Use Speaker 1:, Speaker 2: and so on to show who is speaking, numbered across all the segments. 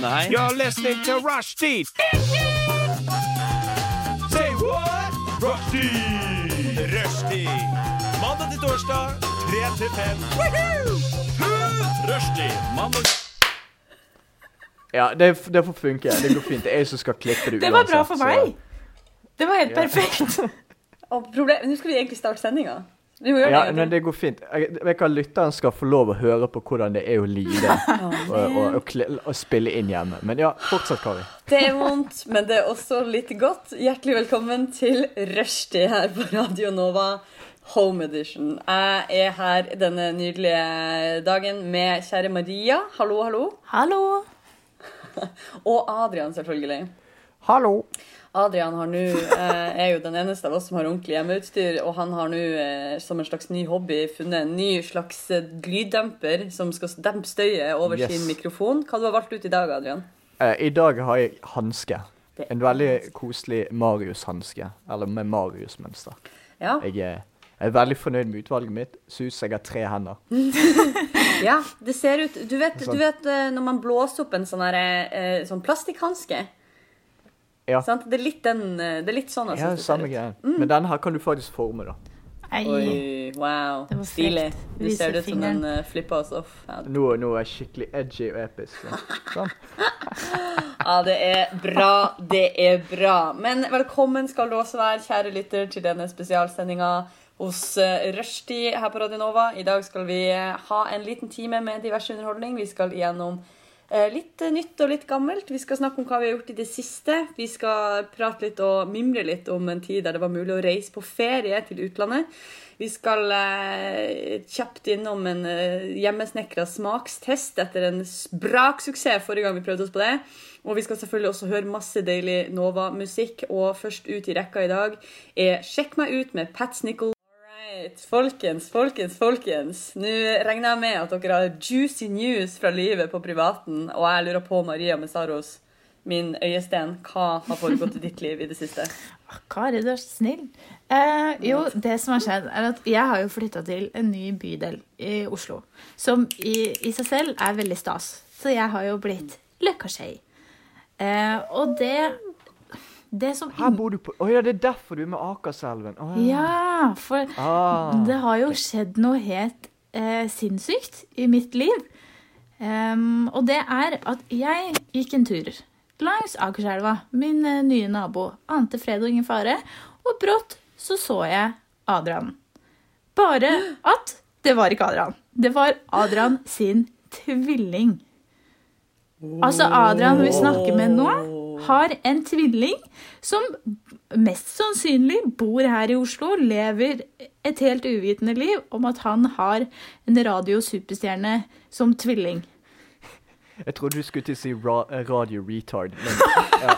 Speaker 1: Nei.
Speaker 2: You're listening to Rushdie. Say what? Rushdie. Rushdie. Mandag til torsdag, 3 til 5. Rushdie. Mandag
Speaker 3: Ja, det, det får funke. Det går fint. Det er jeg som skal klippe det
Speaker 4: Det var bra
Speaker 3: for
Speaker 4: for
Speaker 3: så-
Speaker 4: meg. Det var helt
Speaker 3: Ja.
Speaker 4: perfekt.
Speaker 5: Og problem, Nå skal vi egentlig starte sendinga. Vi må
Speaker 3: Ja,
Speaker 5: det.
Speaker 3: men det går fint. Jeg, jeg kan lytteren skal få lov å høre på hvordan det er å lide og, og, og, og spille inn hjemme. Men ja, fortsett, Kari.
Speaker 5: Det er vondt, men det er også litt godt. Hjertelig velkommen til Rushtid her på Radio Nova Home Edition. Jeg er her denne nydelige dagen med kjære Maria. Hallo, hallo.
Speaker 4: Hallo.
Speaker 5: Og Adrian, selvfølgelig.
Speaker 3: Hallo.
Speaker 5: Adrian har nu, eh, er jo den eneste av oss som har ordentlig hjemmeutstyr, og han har nå eh, som en slags ny hobby funnet en ny slags eh, lyddemper som skal dempe støyet over
Speaker 3: Yes.
Speaker 5: sin mikrofon. Hva du har valgt ut i dag, Adrian?
Speaker 3: Eh, I dag har jeg hanske. En veldig koselig Marius-hanske. Eller med Marius-mønster.
Speaker 5: Ja.
Speaker 3: Jeg, er- er veldig fornøyd med utvalget mitt. Syns jeg har tre hender.
Speaker 5: ja, det ser ut Du vet, du vet eh, når man blåser opp en sånn her, eh, sånn plastikkhanske?
Speaker 3: Ja.
Speaker 5: Sant? Det er litt den eh, Det er litt sånn jeg
Speaker 3: Ja,
Speaker 5: synes det
Speaker 3: samme
Speaker 5: greia.
Speaker 3: greie. Men denne her kan du faktisk forme, da.
Speaker 4: Ei.
Speaker 5: Oi, wow.
Speaker 4: Det var
Speaker 5: Stilig.
Speaker 4: Du
Speaker 5: Du ser det ut som
Speaker 4: den
Speaker 5: en uh, flipper oss off. Ja.
Speaker 3: Nå, nå er jeg skikkelig edgy og episk. Sånn.
Speaker 5: Ja, det er bra. Det er bra. Men velkommen skal du også være, kjære lytter, til denne spesialsendinga hos uh, Rushdie her på Radio Nova. I dag skal vi eh, ha en liten time med diverse underholdning. Vi skal igjennom eh, litt eh, nytt og litt gammelt. Vi skal snakke om hva vi har gjort i det siste. Vi skal prate litt og mimre litt om en tid der det var mulig å reise på ferie til utlandet. Vi skal eh, kjapt innom en eh, hjemmesnekra smakstest etter en braksuksess forrige gang vi prøvde oss på det. Og vi skal selvfølgelig også høre masse deilig Nova-musikk. Og først ut i rekka i dag er Sjekk meg ut med Pats Snickle. Alright, folkens, folkens, folkens. Nå regner jeg med at dere har juicy news fra livet på privaten, og jeg lurer på, Maria Messaros, min øyesten, hva har foregått i ditt liv i det siste?
Speaker 4: Kari, du er så snill. Eh, jo, det som har skjedd, er at jeg har jo flytta til en ny bydel i Oslo. Som i, i seg selv er veldig stas. Så jeg har jo blitt Løkkaskei. Eh, og det
Speaker 3: Her bor du på Å ja, det er derfor du er med Akerselven. Oh,
Speaker 4: Ja, for
Speaker 3: Ah.
Speaker 4: det har jo skjedd noe helt eh, sinnssykt i mitt liv. Um, og det er at jeg gikk en tur langs Akerselva, min eh, nye nabo. Ante fred og ingen fare. Og brått så så jeg Adrian. Bare at det var ikke Adrian. Det var Adrian sin tvilling. Altså, Adrian vi snakker med nå, har en tvilling som mest sannsynlig bor her i Oslo, lever et helt uvitende liv om at han har en radiosuperstjerne som tvilling.
Speaker 3: Jeg trodde du skulle til å si ra radio retard, men ja.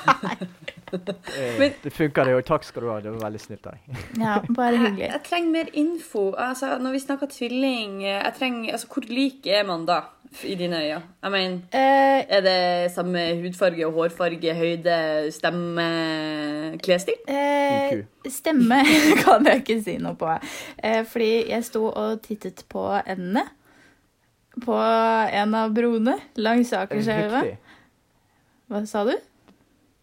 Speaker 3: Eh,
Speaker 5: Men-
Speaker 3: Det funka, det. òg. takk skal du ha. Det var veldig snilt av deg.
Speaker 4: Ja, bare
Speaker 5: Jeg,
Speaker 4: hyggelig.
Speaker 5: jeg trenger mer info. Altså, når vi snakker tvilling, jeg trenger, altså, hvor lik er man da i dine øyne? Jeg mener,
Speaker 4: Eh,
Speaker 5: er det samme hudfarge og hårfarge, høyde, stemme, klesstil?
Speaker 4: eh, stemme kan jeg ikke si noe på. Eh, fordi jeg sto og tittet på endene på en av broene langs Akerselva. Hva sa du?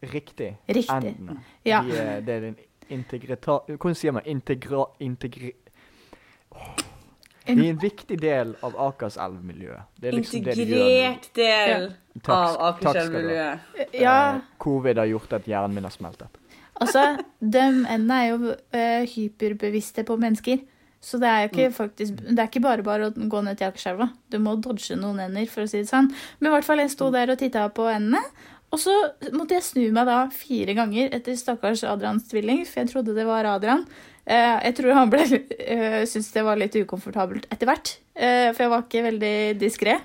Speaker 3: Riktig.
Speaker 4: Riktig.
Speaker 3: Endene.
Speaker 4: Ja.
Speaker 3: De, det er en integrita... Hvordan sier man integra... Integri... Det er en viktig del av Akerselv-miljøet. Det er liksom det de.
Speaker 5: Integrert del
Speaker 3: ja.
Speaker 5: av. Akerselv-miljøet.
Speaker 4: Ja,
Speaker 3: Eh, Covid har gjort at hjernen min har smeltet.
Speaker 4: altså, de endene er jo uh, hyperbevisste på mennesker. Så det er jo ikke faktisk Det er ikke bare bare å gå ned til Akerselva. Du må dodge noen ender, for å si det sånn. Men i hvert fall, jeg sto der og titta på endene. Og så måtte jeg snu meg da fire ganger etter stakkars Adrians tvilling, for jeg trodde det var Adrian. Eh, jeg tror han ble uh, syntes det var litt ukomfortabelt etter hvert, eh, for jeg var ikke veldig diskré.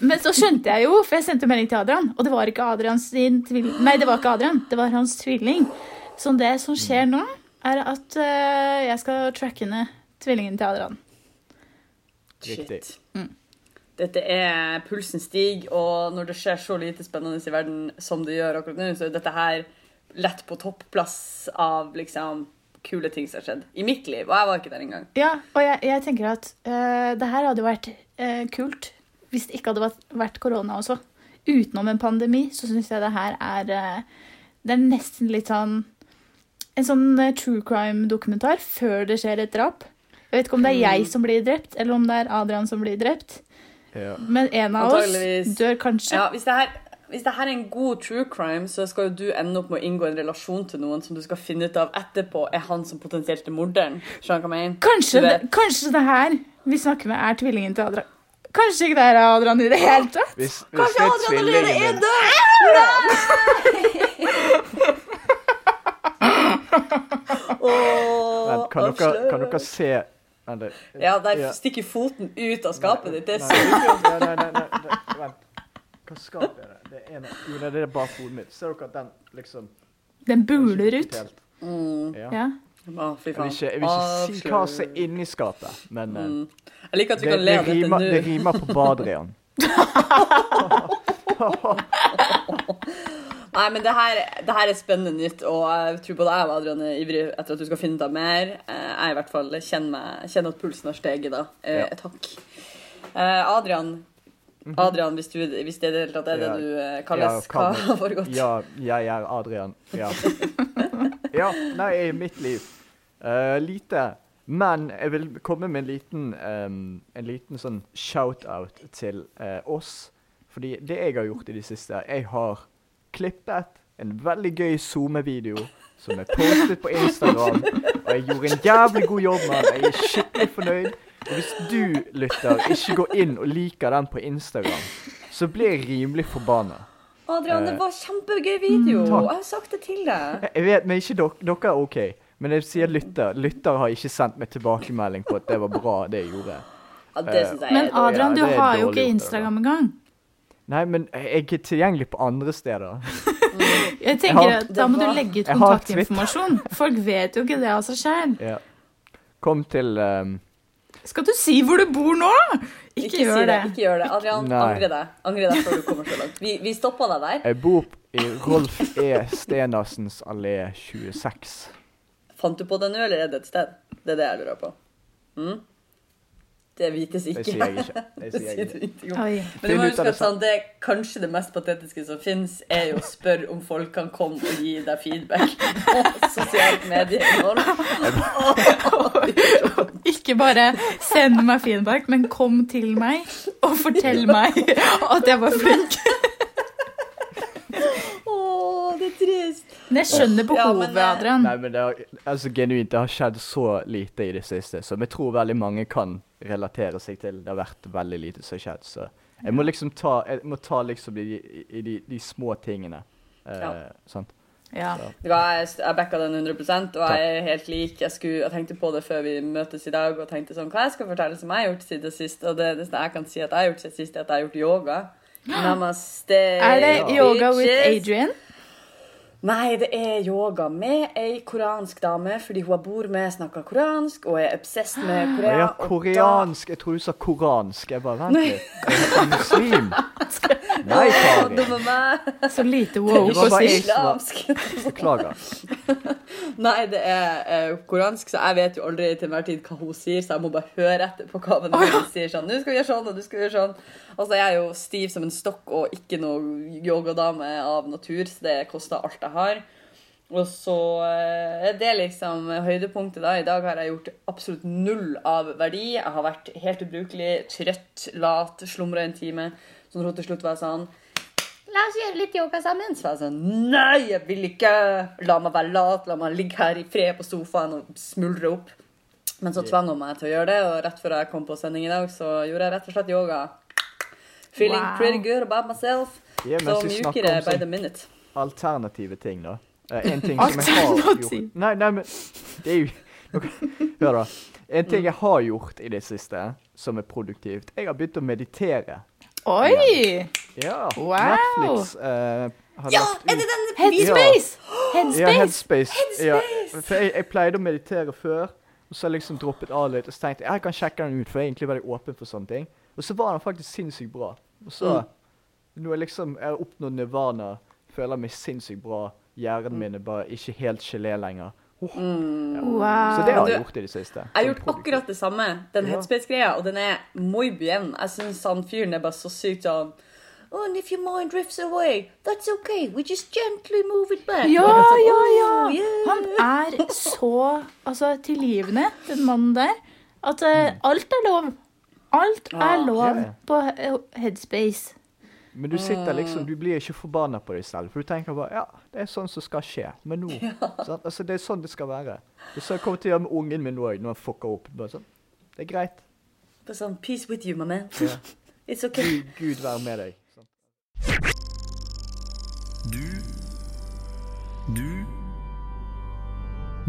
Speaker 4: Men så skjønte jeg jo, for jeg sendte melding til Adrian, og det var ikke Adrians sin tvilling Nei, det var ikke Adrian, det var hans tvilling. Så det som skjer nå, er at eh, jeg skal tracke ned tvillingen til Adrian.
Speaker 5: Shit. Dette er Pulsen stiger, og når det skjer så lite spennende i verden som det gjør akkurat nå, så er dette her lett på topplass av liksom kule ting som har skjedd i mitt liv. Og jeg var ikke der engang.
Speaker 4: Ja, og jeg, jeg tenker at uh, det her hadde jo vært uh, kult hvis det ikke hadde vært, korona også. utenom en pandemi, så syns jeg det her er uh, Det er nesten litt sånn En sånn true crime-dokumentar før det skjer et drap. Jeg vet ikke om det er jeg som blir drept, eller om det er Adrian som blir drept.
Speaker 3: Ja.
Speaker 4: Men en av oss dør kanskje.
Speaker 5: Ja, hvis det her hvis det her er en god true crime, så skal jo du ende opp med å inngå en relasjon til noen som du skal finne ut av etterpå er han som potensielt er morderen.
Speaker 4: Kanskje, det, kanskje det her vi snakker med, er tvillingen til Adrian. Kanskje ikke det er Adrian i det hele tatt?
Speaker 3: Hvis, hvis
Speaker 5: Kanskje
Speaker 3: det er
Speaker 5: Adrian allerede
Speaker 3: tvillingen
Speaker 5: er død!
Speaker 3: Vent, kan, dere, kan dere se Vent,
Speaker 5: Ja, der
Speaker 3: Ja.
Speaker 5: stikker foten ut av skapet ditt. Det er
Speaker 3: Nei, nei, nei, nei, nei, nei, Vent. Hva skap er det? Det er en, jo, det er bak hodet mitt. Ser dere at den liksom
Speaker 4: Den buler ut.
Speaker 5: mm.
Speaker 3: Ja.
Speaker 4: Ja.
Speaker 3: Jeg vil ikke, jeg vil ikke si hva som er inni skapet, men eh,
Speaker 5: Mm. Jeg liker at vi
Speaker 3: det,
Speaker 5: kan le av dette
Speaker 3: nå. det rimer på Badrian.
Speaker 5: Nei, men det her, det her er spennende nytt, og jeg tror både jeg og Adrian er ivrig etter at du skal finne ut av mer. Eh, Jeg i hvert fall kjenner, meg, kjenner at pulsen har steget da. Eh,
Speaker 3: Ja.
Speaker 5: Takk. Eh, Adrian, Adrian hvis, du, hvis det er det det
Speaker 3: Ja.
Speaker 5: du kalles,
Speaker 3: kan-
Speaker 5: hva har foregått?
Speaker 3: Ja, jeg er Adrian. Ja. ja nei, i mitt liv. uh, lite. Men jeg vil komme med en liten, um, en liten sånn shout-out til uh, oss. Fordi det jeg har gjort i det siste Jeg har klippet en veldig gøy SoMe-video som er postet på Instagram. Og jeg gjorde en jævlig god jobb med den. Jeg er skikkelig fornøyd. Og hvis du, lytter, ikke går inn og liker den på Instagram, så blir jeg rimelig forbanna.
Speaker 5: Adrian, det
Speaker 3: Eh,
Speaker 5: var kjempegøy video.
Speaker 3: takk.
Speaker 5: Jeg har sagt det til deg.
Speaker 3: Jeg- vet, men ikke dere. Dere er OK. Men jeg sier lytter. Lytter har ikke sendt meg tilbakemelding på at det var bra, det jeg gjorde.
Speaker 5: Ja, det
Speaker 3: Eh,
Speaker 5: jeg
Speaker 4: Men
Speaker 5: er dårlig.
Speaker 4: Adrian, du har jo ikke Instagram engang.
Speaker 3: Nei, men jeg er tilgjengelig på andre steder.
Speaker 4: Jeg tenker
Speaker 3: har-
Speaker 4: at Da må du legge ut kontaktinformasjon. Folk vet jo ikke det av seg sjøl.
Speaker 3: Ja. Kom til um,
Speaker 4: Skal du si hvor du bor nå? Ikke,
Speaker 5: Ikke,
Speaker 4: gjør
Speaker 5: si det.
Speaker 4: det.
Speaker 5: Ikke gjør det. Adrian,
Speaker 3: Nei.
Speaker 5: angre deg. Angre deg før du kommer så langt. Vi, vi stoppa deg der.
Speaker 3: Jeg bor i Rolf E. Stenersens allé 26.
Speaker 5: Fant du på det nå, eller er det et sted? Det er det jeg lurer på. Mm? Det vites ikke.
Speaker 3: Det sier jeg. Det sier jeg.
Speaker 5: Men du må huske at sånn, det er kanskje det mest patetiske som fins, er jo å spørre om folk kan komme og gi deg feedback på sosialt medieinnhold.
Speaker 4: Ikke bare send meg feedback, men kom til meg og fortell meg at jeg var flink.
Speaker 5: Å, det er trist.
Speaker 4: Men jeg skjønner
Speaker 5: Ja,
Speaker 4: behovet,
Speaker 5: men, eh,
Speaker 4: Adrian.
Speaker 3: Nei, men det har, altså genuint, det har skjedd så lite i det siste, som jeg tror veldig mange kan relatere seg til. Det har vært veldig lite som har skjedd, så jeg må liksom ta, jeg må ta liksom de, i de, de små tingene. Eh,
Speaker 5: Ja.
Speaker 3: sant?
Speaker 4: Ja.
Speaker 5: Jeg, jeg backa den 100 og jeg er helt lik. Jeg, skulle, jeg tenkte på det før vi møtes i dag, og tenkte sånn, hva jeg skal fortelle som jeg har gjort siden sist. Og det, det jeg kan si at jeg har gjort siden sist, er at jeg har gjort yoga. Namaste.
Speaker 4: Er det yoga with. Adrian?
Speaker 5: Nei, det er yoga med ei koreansk dame, fordi hun bor med, snakker koreansk, og er obsessed med Korea.
Speaker 3: ja,
Speaker 5: og da-
Speaker 3: koreansk. Jeg tror du sa koransk. Jeg bare, vent litt. Er du muslim? Nei, Kari.
Speaker 5: dumme meg.
Speaker 4: Så lite
Speaker 3: Det
Speaker 4: woke
Speaker 3: var jeg
Speaker 5: Islamsk.
Speaker 3: Beklager.
Speaker 5: Nei, det er uh, koransk, så jeg vet jo aldri til enhver tid hva hun sier, så jeg må bare høre etter på hva hun oh, ja. sier. sånn, 'Nå skal vi gjøre sånn, og du skal gjøre sånn.' Og så er jeg jo stiv som en stokk og ikke noe yogadame av natur, så det koster alt jeg har. Og så eh, er det liksom høydepunktet da. I dag har jeg gjort absolutt null av verdi. Jeg har vært helt ubrukelig, trøtt, lat, slumra en time. Så hun til slutt var sånn La oss gjøre litt yoga sammen. Så var jeg sånn Nei, jeg vil ikke! La meg være lat. La meg ligge her i fred på sofaen og smuldre opp. Men så tvang hun meg til å gjøre det, og rett før jeg kom på sending i dag, så gjorde jeg rett og slett yoga. Feeling
Speaker 4: Wow.
Speaker 5: pretty good about myself.
Speaker 3: Yeah,
Speaker 5: Så mjukere by
Speaker 3: sånn
Speaker 5: the minute.
Speaker 3: Alternative ting, da. Eh, en ting som jeg har gjort Nei, nei, men det er jo Hør, da. En ting jeg har gjort i det siste, som er produktivt Jeg har begynt å meditere.
Speaker 4: Oi!
Speaker 3: Ja.
Speaker 4: Wow.
Speaker 3: Netflix uh, har
Speaker 5: Ja,
Speaker 3: lagt
Speaker 5: er det
Speaker 3: ut
Speaker 5: den
Speaker 4: Headspace!
Speaker 3: Ja,
Speaker 4: Headspace!
Speaker 3: Headspace. Ja, for jeg, jeg pleide å meditere før, og så har jeg liksom droppet av litt. Og så tenkte jeg jeg kan sjekke den ut, for jeg er egentlig veldig åpen for sånne ting. Og så var den faktisk sinnssykt bra. Og så Nå er liksom Jeg har oppnådd nirvana, føler meg sinnssykt bra. Hjernen min er bare ikke helt gelé lenger. Oh,
Speaker 4: Wow.
Speaker 3: Så det har jeg gjort i det siste.
Speaker 5: Jeg har gjort
Speaker 3: produktivt.
Speaker 5: akkurat det samme, den
Speaker 3: Ja.
Speaker 5: headspace-greia, og den er muy bien. Jeg syns han fyren er bare så sykt sånn Oh, and if your mind drifts away, that's okay. We just gently move it back.
Speaker 4: Ja, ja, ja!
Speaker 5: «Oh, yeah».
Speaker 4: Han er så altså, tilgivende, den mannen der, at uh, alt er lov. Alt er lov
Speaker 3: ja, ja.
Speaker 4: på eh, Headspace.
Speaker 3: Men du sitter liksom, du blir ikke forbanna på deg selv. For du tenker bare ja, det er sånn som skal skje. Men nå sant? Altså, Det er sånn det skal være. Det er sånn jeg kommer til å gjøre med ungen min òg, når han fucker opp. Bare sånn, Det er greit.
Speaker 5: Bare sånn, peace with you, my man.
Speaker 3: Ja.
Speaker 5: It's okay.
Speaker 3: Gud, Gud være med deg. Sånn.
Speaker 2: Du Du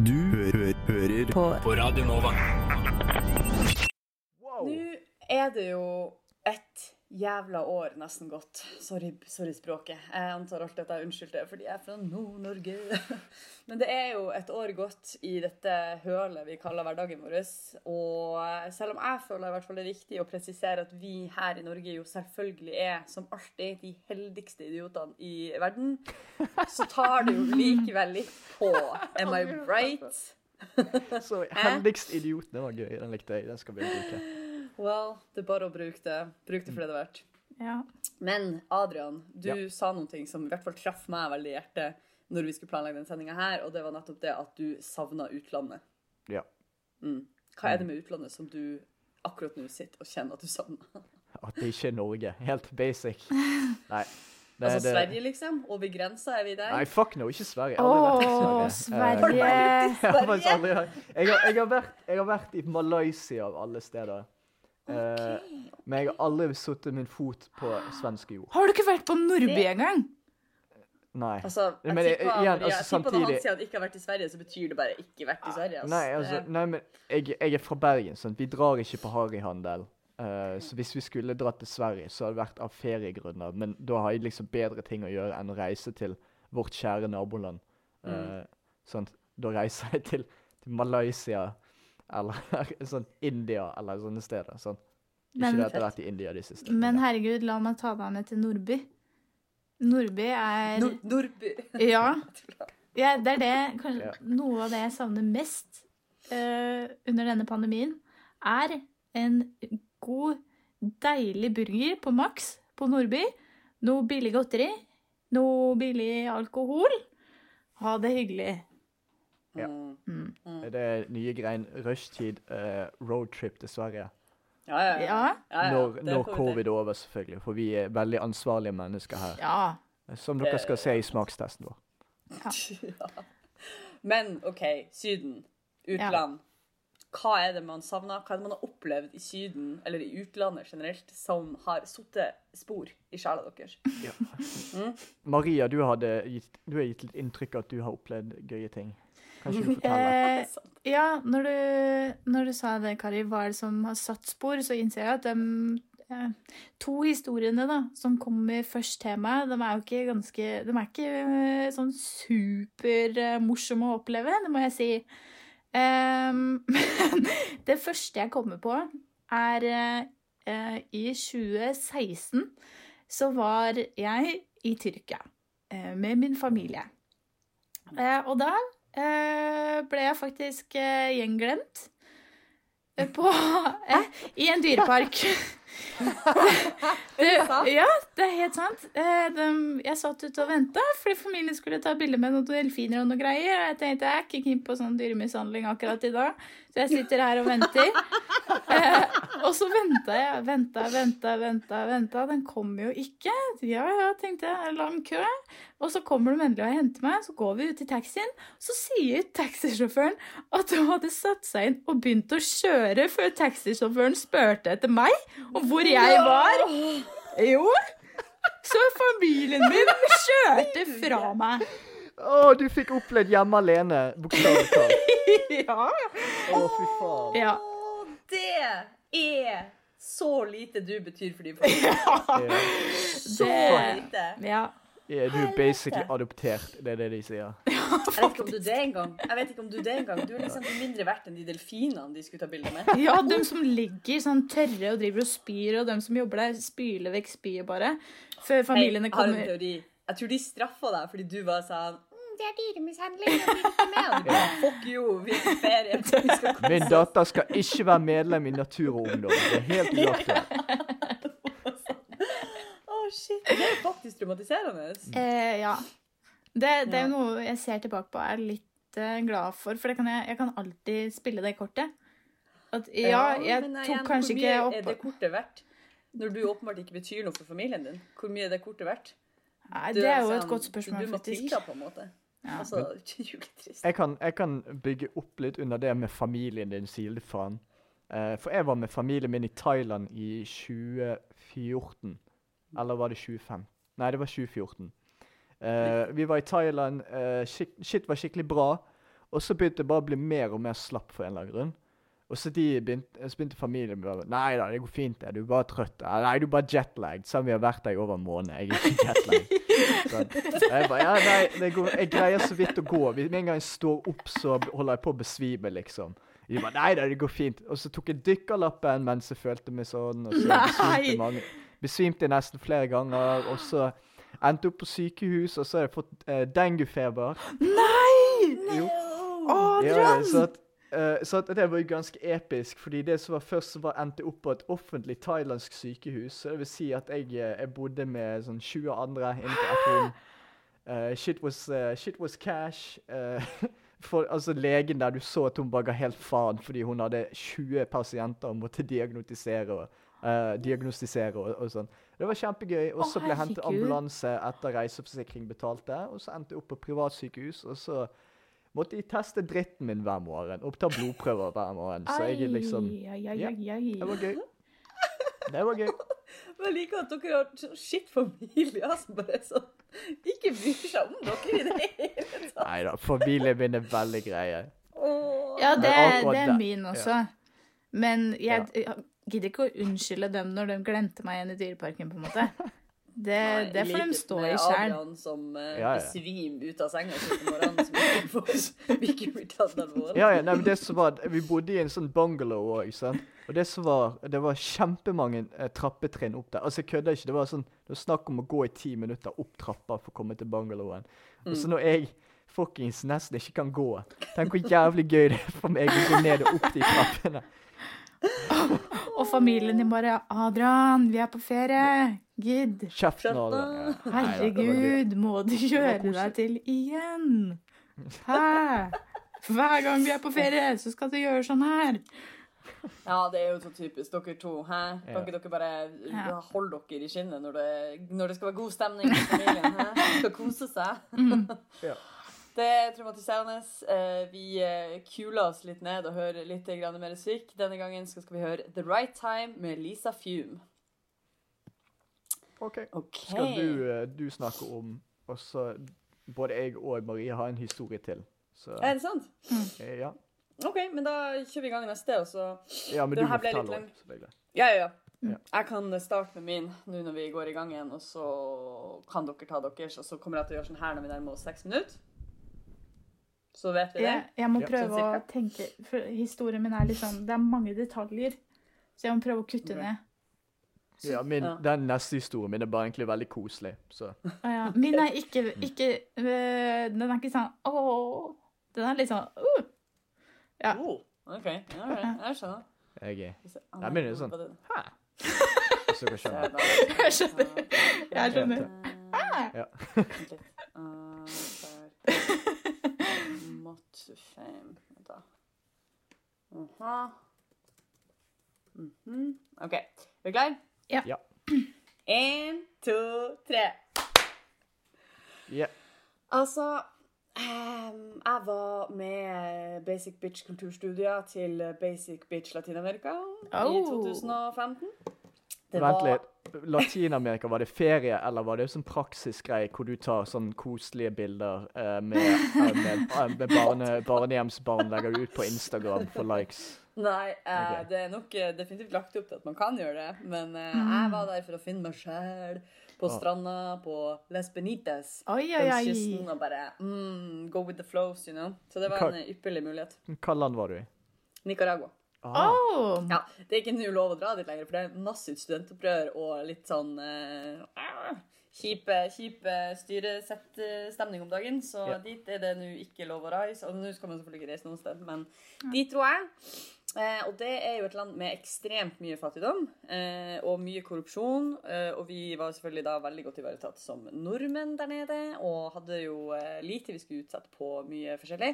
Speaker 2: Du hø hø hører på. på Radio Nova.
Speaker 3: Wow.
Speaker 5: Nå er det jo et jævla år nesten gått. Sorry, sorry språket. Jeg antar alltid at jeg unnskylder fordi jeg er fra Nord-Norge. Men det er jo et år gått i dette hølet vi kaller hverdagen vår. Og selv om jeg føler i hvert fall det er viktig å presisere at vi her i Norge jo selvfølgelig er, som alltid, de heldigste idiotene i verden, så tar det jo likevel litt på. Am I right?
Speaker 3: Så heldigst idiot, Det var gøy. Den likte jeg. Den skal vi bruke.
Speaker 5: Well, det er bare å bruke det. Bruk det for det det er verdt.
Speaker 4: Ja.
Speaker 5: Men Adrian, du
Speaker 3: Ja.
Speaker 5: sa noen ting som i hvert fall traff meg veldig i hjertet når vi skulle planlegge denne sendinga her, og det var nettopp det at du savna utlandet.
Speaker 3: Ja.
Speaker 5: Mm. Hva er det med utlandet som du akkurat nå sitter og kjenner at du savner?
Speaker 3: At det ikke er Norge. Helt basic. Nei. Det,
Speaker 5: Altså
Speaker 3: det-
Speaker 5: Sverige, liksom? Over grensa, er vi der?
Speaker 3: Nei, fuck no, ikke Sverige. Åh,
Speaker 4: Å,
Speaker 3: Sverige.
Speaker 4: Sverige!
Speaker 3: Jeg, har faktisk aldri, jeg, har, jeg, har vært, jeg har vært i Malaysia av alle steder. Eh, men jeg har aldri satt min fot på svensk jord.
Speaker 4: Har du ikke vært på Nordby engang?
Speaker 3: Nei.
Speaker 5: Altså, jeg
Speaker 3: Men jeg-
Speaker 5: tipper
Speaker 3: igjen, altså,
Speaker 5: tipper når han
Speaker 3: samtidig-
Speaker 5: sier at ikke har vært i Sverige, så betyr det bare ikke vært i Sverige. Altså.
Speaker 3: Nei, altså, nei, men jeg, jeg er fra Bergen, sånn. vi drar ikke på harryhandel. Uh, så hvis vi skulle dratt til Sverige, så hadde det vært av feriegrunner. Men da har jeg liksom bedre ting å gjøre enn å reise til vårt kjære naboland. Uh, mm. sånn, Da reiser jeg til, til Malaysia eller sånn India eller sånne steder. Sånn. Ikke
Speaker 4: Men-
Speaker 3: det at jeg har vært i India de siste.
Speaker 4: Men herregud, la meg ta deg med til Nordby. Nordby er
Speaker 5: Nord Nordby.
Speaker 4: Ja. ja det er det kanskje
Speaker 3: Ja.
Speaker 4: Noe av det jeg savner mest uh, under denne pandemien, er en god, deilig burger på Max på Nordby. Noe billig godteri. Noe billig alkohol. Ha det hyggelig.
Speaker 3: Ja.
Speaker 5: Mm.
Speaker 3: Er det nye greien rushtid, uh, roadtrip til Sverige?
Speaker 5: Ja, ja, ja.
Speaker 4: Ja.
Speaker 5: ja, ja.
Speaker 3: Når, når covid er over, selvfølgelig. For vi er veldig ansvarlige mennesker her.
Speaker 4: Ja.
Speaker 3: Som dere skal se i smakstesten vår.
Speaker 5: Ja. Men OK, Syden. Utland. Hva er det man savner? Hva er det man har opplevd i Syden, eller i utlandet generelt, som har satt spor i sjela deres?
Speaker 3: Maria, du, hadde gitt, du har gitt litt inntrykk av at du har opplevd gøye ting. Kan ikke du forteller?
Speaker 4: Eh, ja, når du, når du sa det, Kari, hva er det som har satt spor, så innser jeg at de eh, to historiene da, som kommer først til meg, de er jo ikke ganske De er ikke eh, sånn supermorsomme å oppleve, det må jeg si. Ehm, Men det første jeg kommer på, er eh, i 2016 så var jeg i Tyrkia eh, med min familie. Eh, og da eh, ble jeg faktisk eh, gjenglemt eh, på, eh, i en dyrepark. det, ja, det er helt sant. Eh, de, jeg satt ute og venta fordi familien skulle ta bilde med noen delfiner og noe greier. Og jeg tenkte jeg er ikke keen på sånn dyremishandling akkurat i dag, så jeg sitter her og venter. Eh, og så venta jeg, venta, venta, venta, venta. Den kommer jo ikke. Ja, ja, tenkte jeg. Lang kø. Og så kommer de endelig og henter meg. Så går vi ut i taxien. Så sier taxisjåføren at hun hadde satt seg inn og begynt å kjøre før taxisjåføren spurte etter meg og hvor jeg var. Jo. Så familien min kjørte fra meg.
Speaker 3: Å, du fikk opplevd hjemme alene, bokstavelig talt.
Speaker 4: Ja.
Speaker 3: Å, fy faen.
Speaker 4: ja.
Speaker 5: Det er så lite du betyr for de familie.
Speaker 3: Ja.
Speaker 5: Så
Speaker 4: Det-
Speaker 5: lite.
Speaker 4: ja.
Speaker 3: Ja, du er basically adoptert, det er det de sier.
Speaker 5: Jeg vet ikke om du det engang. Jeg vet ikke om Du det engang. Du er liksom mindre verdt enn de delfinene de skulle ta bilde med.
Speaker 4: Ja, de som ligger sånn tørre og driver og spyr, og de som jobber der, spyler vekk spyet bare. Før familiene
Speaker 5: jeg har en teori. Jeg tror de straffa deg fordi du var sånn mm, Det er dyremishandling. Du Fuck you, vi er på ferie.
Speaker 3: Min datter skal ikke være medlem i Natur og Ungdom. Det er helt uaktuelt.
Speaker 5: Shit. Det er faktisk traumatiserende.
Speaker 4: Eh, ja. Det, det er noe jeg ser tilbake på og er litt eh, glad for, for det kan jeg, jeg kan alltid spille det kortet. At, ja, jeg
Speaker 5: tok
Speaker 4: tok
Speaker 5: igjen,
Speaker 4: kanskje
Speaker 5: hvor mye er det kortet verdt? Når du åpenbart ikke betyr noe for familien din. Hvor mye er det kortet verdt?
Speaker 4: Nei, Det er jo
Speaker 5: sånn-
Speaker 4: et godt spørsmål,
Speaker 5: Du må
Speaker 4: faktisk.
Speaker 5: til da, på en måte.
Speaker 4: Ja.
Speaker 5: Altså, juletrist.
Speaker 3: Jeg kan, jeg kan bygge opp litt under det med familien din, sier Uh. Eh, for jeg var med familien min i Thailand i 2014. Eller var det 25? Nei, det var 2014. Uh, vi var i Thailand, Uh, shit, shit var skikkelig bra. Og så begynte det bare å bli mer og mer slapp for en eller annen grunn. Og så, begynte, så begynte familien bare Nei da, det går fint, det. Du er bare trøtt. Nei, du er bare jetlagged. Selv om vi har vært der i over en måned. Jeg er ikke jetlagged. Sånn. Jeg bare Ja, nei, det går, jeg greier så vidt å gå. Med en gang jeg står opp, så holder jeg på å besvime, liksom. De bare Nei da, det går fint. Og så tok jeg dykkerlappen mens jeg følte meg sånn. Og så besvimte mange Besvimte nesten flere ganger. Og så endte opp på sykehus, og så har jeg fått uh, denguefeber.
Speaker 4: Nei!
Speaker 3: Jo.
Speaker 4: Adrian!
Speaker 3: Ja, eh, så at det var jo ganske episk, fordi det som var først, var endte opp på et offentlig thailandsk sykehus. Så det vil si at jeg, eh, jeg bodde med sånn 20 andre inne på ett rom. Uh, shit, was, uh, shit was cash. Eh, for altså legen der, du så at hun bare ga helt faen fordi hun hadde 20 pasienter og måtte diagnostisere og, eh, diagnostisere og, og sånn. Det var kjempegøy. Og så ble jeg hentet ambulanse etter reiseforsikring betalte, og så endte jeg opp på privatsykehus, og så måtte de teste dritten min hver morgen. Og ta blodprøver hver morgen. Så jeg er liksom Ja. Det var gøy. Det var gøy.
Speaker 5: Men jeg liker at dere har skitt familie, som bare sånn Ikke bryr seg om dere i det hele tatt.
Speaker 3: Nei da, familien min er veldig greie.
Speaker 4: Ja, det, det er min også. Men jeg, jeg gidder ikke å unnskylde dem når de glemte meg igjen i Dyreparken, på en måte. Det,
Speaker 5: Nei,
Speaker 4: det får de stå i sjæl.
Speaker 5: Adrian som uh,
Speaker 3: Ja, ja.
Speaker 5: svim ut av senga si på morgenen, som ikke får ikke blir tatt alvorlig.
Speaker 3: Ja, ja, nei, men det som var, Vi bodde i en sånn bungalow òg, ikke sant. Og det som var, det var kjempemange eh, trappetrinn opp der. Altså, jeg kødder ikke. Det var sånn, det var snakk om å gå i ti minutter opp trappa for å komme til bungalowen. Og så når jeg fuckings nesten ikke kan gå Tenk hvor jævlig gøy det er for meg å gå ned og opp de trappene.
Speaker 4: Og familien din bare 'Adrian, vi er på ferie. Gidd. Herregud, må du kjøre deg til igjen? Hæ? Hver gang vi er på ferie, så skal du gjøre sånn her.
Speaker 5: Ja, det er jo så typisk dere to. Hæ? Kan
Speaker 3: Ja.
Speaker 5: ikke dere bare
Speaker 4: Ja.
Speaker 5: holde dere i skinnet når det, når det skal være god stemning i familien? Hæ? Skal kose seg?
Speaker 3: Ja.
Speaker 5: Det er traumatiserende. Eh, Vi eh, kuler oss litt ned og hører litt mer musikk. Denne gangen skal vi høre The Right Time med Lisa Fume.
Speaker 3: OK.
Speaker 5: okay.
Speaker 3: Skal du, eh, du snakke om også Både jeg og Marie har en historie til. Så
Speaker 5: Er det sant?
Speaker 3: ja.
Speaker 5: OK, men da kjører vi i gang neste, og så
Speaker 3: ja, men
Speaker 5: Det
Speaker 3: du må fortelle
Speaker 5: lang. Ja, ja, ja.
Speaker 3: Ja.
Speaker 5: Jeg kan starte med min nå når vi går i gang igjen, og så kan dere ta deres, og så kommer jeg til å gjøre sånn her når vi nærmer oss seks minutter. Så vet vi det.
Speaker 4: Jeg, jeg må prøve å tenke For historien min er litt sånn Det er mange detaljer. Så jeg må prøve å kutte
Speaker 5: Ok.
Speaker 4: ned.
Speaker 3: Ja, min,
Speaker 5: Ja.
Speaker 3: Den neste historien min er bare egentlig veldig koselig. Så
Speaker 4: ah, ja. Min er ikke, ikke øh, Den er ikke sånn åh. Den er litt sånn uh. Ja.
Speaker 5: Oh, OK. Ja, right. Jeg skjønner.
Speaker 3: jeg er
Speaker 5: jeg-
Speaker 3: sånn. Hæ? Hvis dere skjønner.
Speaker 4: Jeg skjønner. Jeg skjønner.
Speaker 5: Eh,
Speaker 3: Ja.
Speaker 5: Vent litt. Eh, der. Mot fame. Vent da. Aha. -hmm. OK. Er du klar?
Speaker 4: Ja.
Speaker 3: Ja.
Speaker 5: Én, to, tre.
Speaker 3: Ja.
Speaker 5: Altså ehm, Jeg var med Basic Bitch kulturstudier til Basic Bitch Latin-Amerika i
Speaker 4: Oh.
Speaker 5: 2015. Det
Speaker 3: Vent
Speaker 5: var-
Speaker 3: litt. Latin-Amerika, var det ferie, eller var det sånn praksisgreie hvor du tar sånn koselige bilder eh, med, eh, med, eh, med barne, barnehjemsbarn legger ut på Instagram for likes?
Speaker 5: Nei, eh,
Speaker 3: okay.
Speaker 5: det er nok eh, definitivt lagt opp til at man kan gjøre det. Men eh, jeg var der for å finne meg sjæl på
Speaker 3: Ah.
Speaker 5: stranda på Les Benites.
Speaker 4: Oi, oi,
Speaker 5: Langs kysten og bare mm, go with the flows, you know. Så det var
Speaker 3: Hva-
Speaker 5: en ypperlig mulighet.
Speaker 3: Hva land var du i?
Speaker 5: Nicaragua.
Speaker 4: Åh.
Speaker 5: Ja, Det er ikke nå lov å dra dit lenger, for det er massivt studentopprør og litt sånn eh, ah, kjipe, kjipe styresettstemning om dagen. Så
Speaker 3: yeah.
Speaker 5: dit er det nå ikke lov å reise. Og nå skal man selvfølgelig ikke reise noe sted, men dit dro jeg. Eh, og det er jo et land med ekstremt mye fattigdom eh, og mye korrupsjon. Eh, og vi var selvfølgelig da veldig godt ivaretatt som nordmenn der nede, og hadde jo eh, lite vi skulle utsette på mye forskjellig.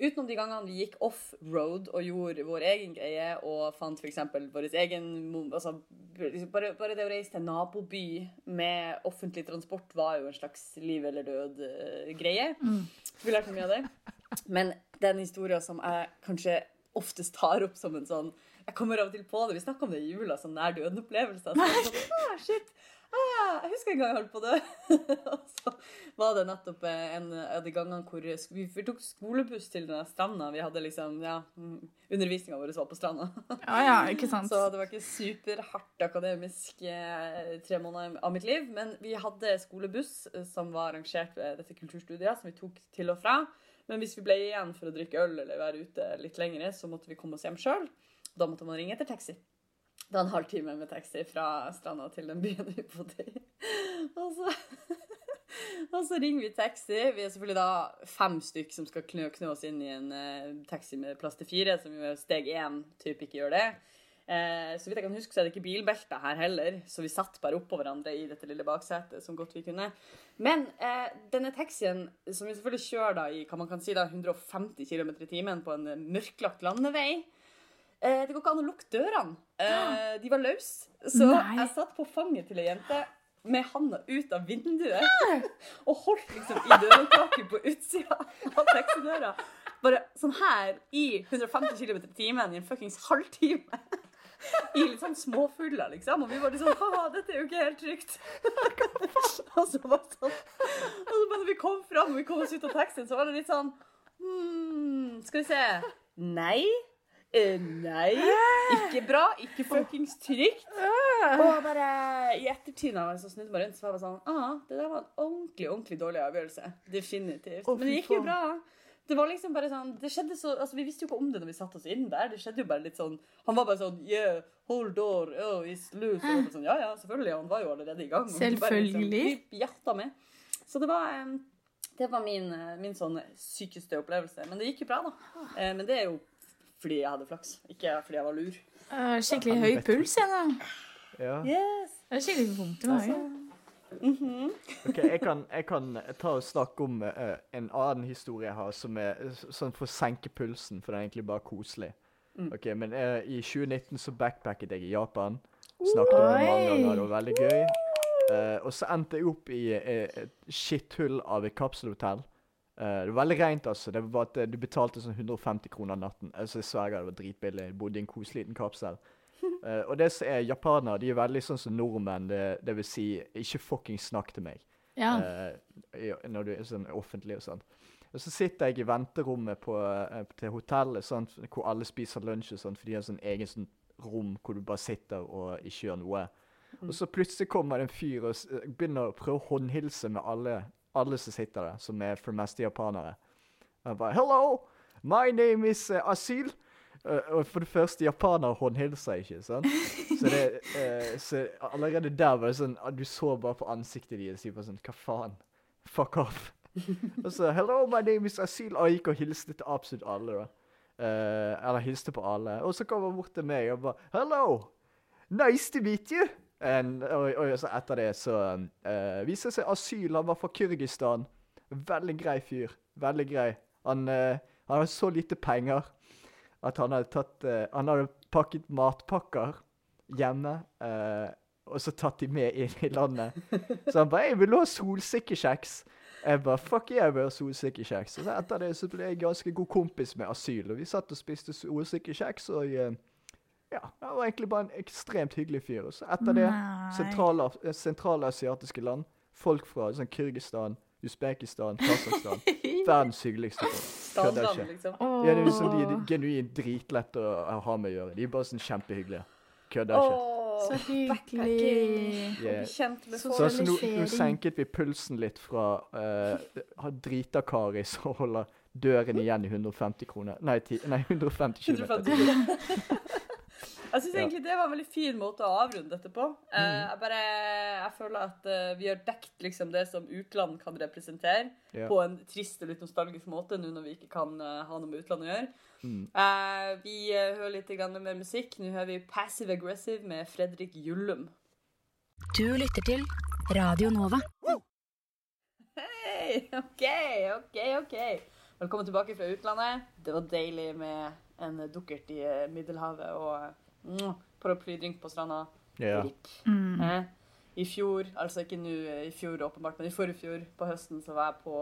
Speaker 5: Utenom de gangene vi gikk off-road og gjorde vår egen greie og fant f.eks. vår egen altså, bare, bare det å reise til en naboby med offentlig transport var jo en slags liv eller død-greie. Vi lærte mye av det. Men den historien som jeg kanskje oftest tar opp som en sånn Jeg kommer av og til på det. Vi snakker om det i jula, sånn nær døden-opplevelser. Så er sånn, ah, shit. Ah, jeg husker en gang jeg holdt på å dø. og så var det nettopp eh, en av de gangene hvor vi tok skolebuss til den stranda. Vi hadde liksom, ja, undervisninga vår var på stranda.
Speaker 4: Ja, ja, ikke sant.
Speaker 5: Så det var ikke superhardt akademisk eh, tre måneder av mitt liv. Men vi hadde skolebuss eh, som var arrangert ved dette kulturstudiet, som vi tok til og fra. Men hvis vi ble igjen for å drikke øl eller være ute litt lenger, så måtte vi komme oss hjem sjøl. Da måtte man ringe etter taxi. Det var en halvtime med taxi fra stranda til den byen vi bodde i. Og så, og så ringer vi taxi. Vi er selvfølgelig da fem stykk som skal knø, knø oss inn i en uh, taxi med plass til fire, som jo er steg én type ikke gjør det. Eh, så vidt jeg kan huske, så er det ikke bilbelter her heller, så vi satt bare oppå hverandre i dette lille baksetet som godt vi kunne. Men eh, denne taxien, som vi selvfølgelig kjører da i hva man kan si da, 150 km i timen på en mørklagt landevei, eh, det går ikke an å lukke dørene. Eh, de var løse. Så
Speaker 4: Nei.
Speaker 5: jeg satt på fanget til ei jente med handa ut av vinduet og holdt liksom i dørhåndtaket på utsida av taxidøra. Bare sånn her i 150 km i timen i en fuckings halvtime. I litt sånn småfugler, liksom. Og vi var sånn Haha, dette er jo ikke helt trygt. og så var det sånn Og så bare når vi kom fram og vi kom oss ut av taxien, så var det litt sånn hmm, Skal vi se Nei. Eh, nei. Ikke bra. Ikke fuckings trygt. Og bare i ettertid når jeg så snudde meg rundt, så var jeg sånn ah, Det der var en ordentlig, ordentlig dårlig avgjørelse. Definitivt. Men det gikk jo bra. Det var liksom bare sånn Det skjedde så Altså, vi visste jo ikke om det når vi satte oss inn der. Det skjedde jo bare litt sånn Han var bare sånn Yeah, hold door. Oh, it's loose. Og bare sånn, ja, ja, selvfølgelig. Han var jo allerede i gang. Selvfølgelig. liksom-
Speaker 4: Selvfølgelig.
Speaker 5: Med. Så det var det var min, eh, min sånn sykeste opplevelse. Men det gikk jo bra, da. Eh, Men det er jo fordi jeg hadde flaks, ikke fordi jeg var lur.
Speaker 4: Uh, skikkelig høy puls, jeg nå.
Speaker 3: Ja.
Speaker 5: Yes.
Speaker 4: Det er skikkelig vondt i magen.
Speaker 3: Ok, jeg kan, jeg kan ta og snakke om uh, en annen historie jeg har, som er sånn for å senke pulsen, for det er egentlig bare koselig. Ok, Men uh, i 2019 så backpacket jeg i Japan. Snakket om det mange ganger, det var veldig gøy. Uh, og så endte jeg opp i et skitthull av et kapselhotell. Eh, det var veldig rent, altså. Det var at eh, Du betalte sånn 150 kroner natten. Altså, jeg sverger, det var dritbillig. Jeg bodde i en koselig liten kapsel. Uh, og det som er japanere, de er veldig sånn som nordmenn. Det, det vil si, ikke fucking snakk til meg.
Speaker 4: Ja.
Speaker 3: Uh, når du er sånn offentlig og sånn. Og så sitter jeg i venterommet på, til hotellet, sant, hvor alle spiser lunsj og sånn, for de har sånn egen sånn rom hvor du bare sitter og ikke gjør noe. Og så plutselig kommer det en fyr og begynner å prøve å håndhilse med alle, alle som sitter der, som er for mest japanere. Han bare 'Hello, my name is uh, Asyl'. Uh, og for det første, japanere håndhilser ikke, sant? Så, det, uh, så allerede der var det sånn ah, Du så bare på ansiktet deres og bare sånn Hva faen? Fuck off. og så 'Hello, my name is Asyl'. Og jeg gikk og hilste til absolutt alle, da. Eh, eller hilste på alle. Og så kom han bort til meg og bare 'Hello, nice to meet you'. And, og, og så etter det så uh, viste det seg Asyl. Han var fra Kyrgyzstan. Veldig grei fyr. Veldig grei. Han, uh, han hadde så lite penger at han hadde tatt uh, Han hadde pakket matpakker hjemme. Uh, og så tatt de med inn i landet. Så han bare 'Jeg vil ha solsikkekjeks'. Jeg bare 'Fuck yeah, jeg vil ha solsikkekjeks'. Og så etter det så ble jeg ganske god kompis med Asyl. Og vi satt og spiste solsikkekjeks, og eh, ja, han var egentlig bare en ekstremt hyggelig fyr. Og så etter det eh, sentralasiatiske land. Folk fra sånn Kyrgyzstan, Usbekistan, Kasakhstan. Verdens hyggeligste folk. Kødder ikke.
Speaker 5: liksom.
Speaker 4: Åh.
Speaker 3: Ja, det er liksom, de er genuint dritlette å ha med å gjøre. De er bare sånn kjempehyggelige. Kødder ikke.
Speaker 4: Så hyggelig.
Speaker 3: Yeah.
Speaker 5: Med
Speaker 4: Så-
Speaker 3: altså, nå, nå senket vi pulsen litt fra uh, ha drita Kari som holder døren igjen i 150 kroner Nei, ti, nei 150 km.
Speaker 5: 150 Jeg syns egentlig det var en veldig fin måte å avrunde dette på. Eh,
Speaker 3: Mm.
Speaker 5: jeg bare jeg føler at eh, vi har dekt liksom det som utland kan representere,
Speaker 3: Ja.
Speaker 5: på en trist og litt nostalgisk måte, nå når vi ikke kan eh, ha noe med utlandet å gjøre.
Speaker 3: Mm.
Speaker 5: Eh, vi eh, hører litt mer musikk. Nå hører vi Passive Aggressive med Fredrik Jullum.
Speaker 1: Du lytter til Radio Nova.
Speaker 5: Hei! OK, OK, OK. Velkommen tilbake fra utlandet. Det var deilig med en dukkert i eh, Middelhavet og paraplydrink på stranda.
Speaker 3: Ja.
Speaker 5: RIP. Eh, I fjor, altså ikke nå eh, i fjor åpenbart, men i forrige fjor på høsten så var jeg på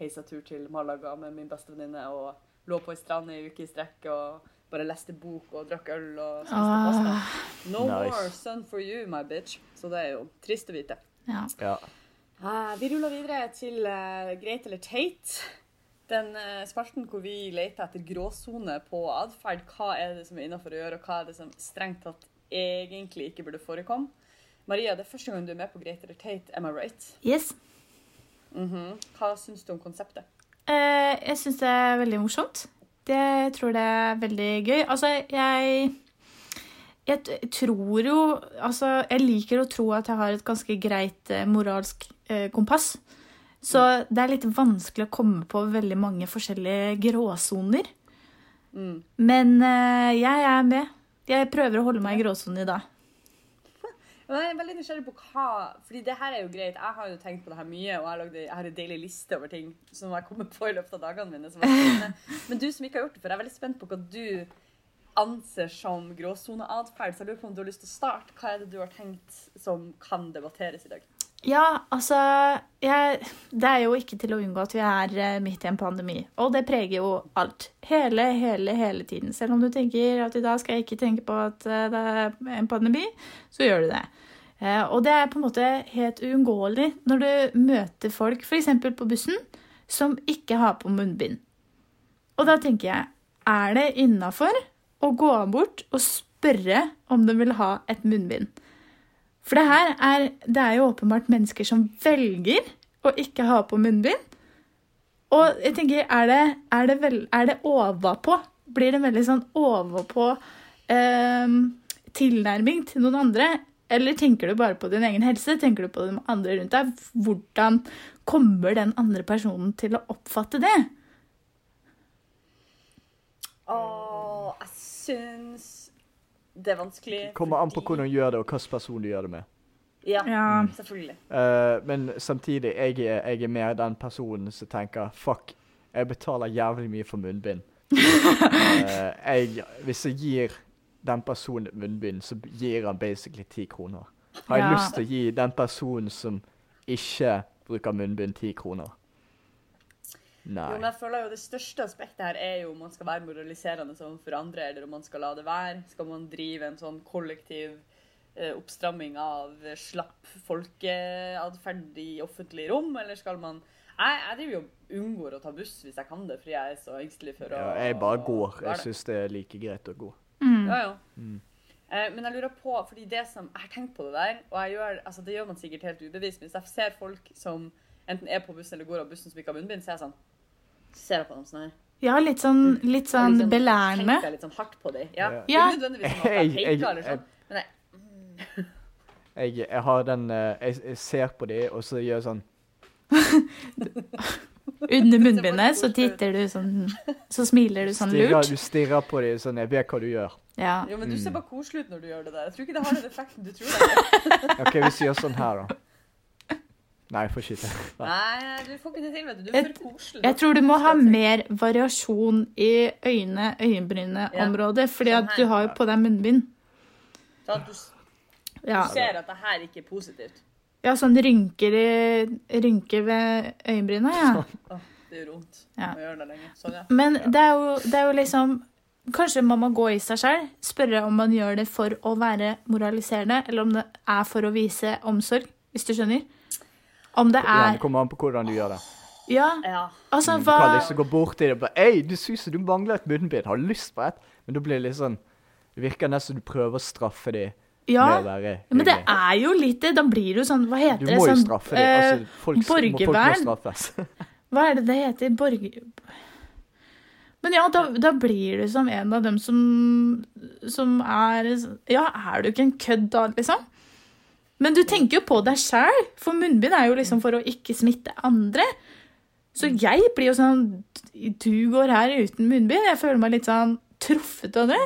Speaker 5: heisatur til Malaga med min bestevenninne og lå på ei strand i ei uke i strekk og bare leste bok og drakk øl og spiste pasta.
Speaker 4: Ah,
Speaker 5: No
Speaker 3: Nice.
Speaker 5: more sun for you, my bitch. Så det er jo trist å vite.
Speaker 4: ja.
Speaker 3: ja.
Speaker 5: Uh, vi ruller videre til uh, Greit eller teit. Den eh, spalten hvor vi leter etter gråsone på atferd. Hva er det som er innafor å gjøre, og hva er det som strengt tatt egentlig ikke burde forekomme. Maria, det er første gang du er med på Greit eller teit. Am I right?
Speaker 4: Yes.
Speaker 5: Mhm. Hva syns du om konseptet?
Speaker 4: Eh, jeg syns det er veldig morsomt. Det, jeg tror det er veldig gøy. Altså, jeg Jeg tror jo Altså, jeg liker å tro at jeg har et ganske greit eh, moralsk eh, kompass. Så det er litt vanskelig å komme på veldig mange forskjellige gråsoner.
Speaker 5: Mm.
Speaker 4: Men uh, jeg er med. Jeg prøver å holde meg i gråsonen i dag.
Speaker 5: Men Jeg er veldig nysgjerrig på hva Fordi det her er jo greit. Jeg har jo tenkt på det her mye, og jeg har, lagd, jeg har en deilig liste over ting som jeg kommer på i løpet av dagene mine. Men du som ikke har gjort det før, jeg er veldig spent på hva du anser som gråsoneatferd. Så jeg lurer på om du har lyst til å starte. Hva er det du har tenkt som kan debatteres i dag?
Speaker 4: Ja, altså jeg, Det er jo ikke til å unngå at vi er eh, midt i en pandemi. Og det preger jo alt. Hele, hele, hele tiden. Selv om du tenker at i dag skal jeg ikke tenke på at eh, det er en pandemi, så gjør du det. Eh, Og det er på en måte helt uunngåelig når du møter folk, f.eks. på bussen, som ikke har på munnbind. Og da tenker jeg, er det innafor å gå bort og spørre om de vil ha et munnbind? For det her er, det er jo åpenbart mennesker som velger å ikke ha på munnbind. Og jeg tenker, er det, er det, vel, er det overpå? Blir det veldig sånn overpå eh, tilnærming til noen andre? Eller tenker du bare på din egen helse? Tenker du på de andre rundt deg? Hvordan kommer den andre personen til å oppfatte det?
Speaker 5: Åh, jeg syns det er vanskelig.
Speaker 3: Kommer an på hvordan du gjør det, og hvilken person du gjør det med.
Speaker 5: Ja,
Speaker 4: Ja.
Speaker 5: selvfølgelig.
Speaker 3: Uh, men samtidig, jeg er, jeg er mer den personen som tenker fuck, jeg betaler jævlig mye for munnbind. uh, jeg, hvis jeg gir den personen munnbind, så gir han basically ti kroner. Har jeg
Speaker 4: Ja.
Speaker 3: lyst til å gi den personen som ikke bruker munnbind, ti kroner? Nei.
Speaker 5: Jo, men jeg føler jo Det største aspektet her er jo om man skal være moraliserende overfor andre, eller om man skal la det være. Skal man drive en sånn kollektiv eh, oppstramming av slapp folkeatferd i offentlig rom, eller skal man Jeg, jeg driver jo unngår å ta buss hvis jeg kan det, fordi jeg er så engstelig for å
Speaker 3: Ja, jeg bare går. Jeg
Speaker 5: det.
Speaker 3: syns det er like greit å gå.
Speaker 5: Ja, ja.
Speaker 3: Mm.
Speaker 5: Eh, men jeg lurer på, fordi det som, jeg har tenkt på det der, og jeg gjør, altså det gjør man sikkert helt ubevisst, men hvis jeg ser folk som enten er på bussen eller går av bussen som ikke har munnbind, så er jeg sånn, så ser jeg på dem sånn her.
Speaker 4: Ja, litt sånn, litt sånn
Speaker 5: liksom
Speaker 4: belærende.
Speaker 5: tenker litt sånn hardt på dem. Ja.
Speaker 3: Ja.
Speaker 5: Ikke nødvendigvis sånn at jeg peker eller sånn, men jeg,
Speaker 3: Jeg, jeg har den eh, jeg, jeg ser på dem, og så gjør jeg sånn
Speaker 4: Under munnbindet så titter du sånn Så smiler du sånn
Speaker 3: stirrer,
Speaker 4: lurt.
Speaker 3: Du stirrer på dem sånn Jeg vet hva du gjør.
Speaker 4: Ja.
Speaker 5: jo, men du
Speaker 3: Mm.
Speaker 5: ser bare koselig ut når du gjør det der. Jeg tror ikke det har den effekten du tror det har.
Speaker 3: OK, vi sier sånn her, da. Nei, får ikke til. Nei.
Speaker 5: Du får ikke det til, vet du. Du er for koselig.
Speaker 4: Jeg tror du må ha mer variasjon i øyne, øyenbryne-området, fordi
Speaker 5: Sånn
Speaker 4: at du har jo på deg munnbind.
Speaker 5: Sånn at du,
Speaker 4: Ja,
Speaker 5: ser at det her ikke er positivt.
Speaker 4: ja sånn rynker, i, rynker ved øyenbryna, ja.
Speaker 5: Åh, det gjør vondt
Speaker 4: Ja.
Speaker 5: gjøre det lenge. Sånn, ja.
Speaker 4: Men det er jo, det er jo liksom Kanskje man må gå i seg selv, spørre om man gjør det for å være moraliserende, eller om det er for å vise omsorg, hvis du skjønner. Om det er
Speaker 3: det kommer an på hvordan du gjør det.
Speaker 4: Ja,
Speaker 5: Ja.
Speaker 4: altså
Speaker 3: Du kan liksom gå bort til det og bare Ei, du syns du mangler et munnbind. Har du lyst på et? Men da blir det litt sånn Det virker nesten som du prøver å straffe dem
Speaker 4: Ja, Men det er jo litt det. Da blir det jo sånn Hva heter det?
Speaker 3: Du
Speaker 4: det?
Speaker 3: må jo
Speaker 4: sånn,
Speaker 3: straffe dem.
Speaker 4: eh,
Speaker 3: Altså, folk, må, folk må straffes.
Speaker 4: Hva er det det heter? Borger... Men ja, da, da blir du som en av dem som, som er Ja, er du ikke en kødd da, liksom? Men du tenker jo på deg sjæl, for munnbind er jo liksom for å ikke smitte andre. Så jeg blir jo sånn Du går her uten munnbind. Jeg føler meg litt sånn truffet av det.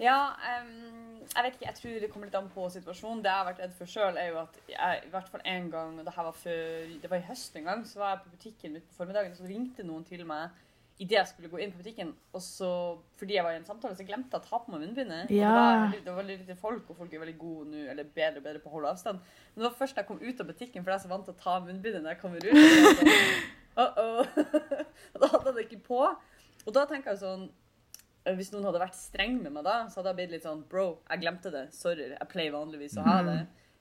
Speaker 5: Ja, um, jeg vet ikke. Jeg tror det kommer litt an på situasjonen. Det jeg har vært redd for sjøl, er jo at jeg i hvert fall en gang, det her var før Det var i høst en gang, så var jeg på butikken midt på formiddagen, og så ringte noen til meg idet jeg skulle gå inn på butikken, og så, fordi jeg var i en samtale, så glemte jeg å ta på meg munnbindet. Og
Speaker 4: Ja.
Speaker 5: Det var, veldig- det var veldig lite folk, og folk er veldig gode nå, eller bedre og bedre på å holde avstand. Men det var først da jeg kom ut av butikken, for jeg er så vant til å ta munnbindet når jeg kommer ut. og Uh-oh. Og da hadde jeg det ikke på. Og da tenker jeg sånn eh, Hvis noen hadde vært streng med meg da, så hadde jeg blitt litt sånn Bro, jeg glemte det. Sorry. Jeg pleier vanligvis å ha det.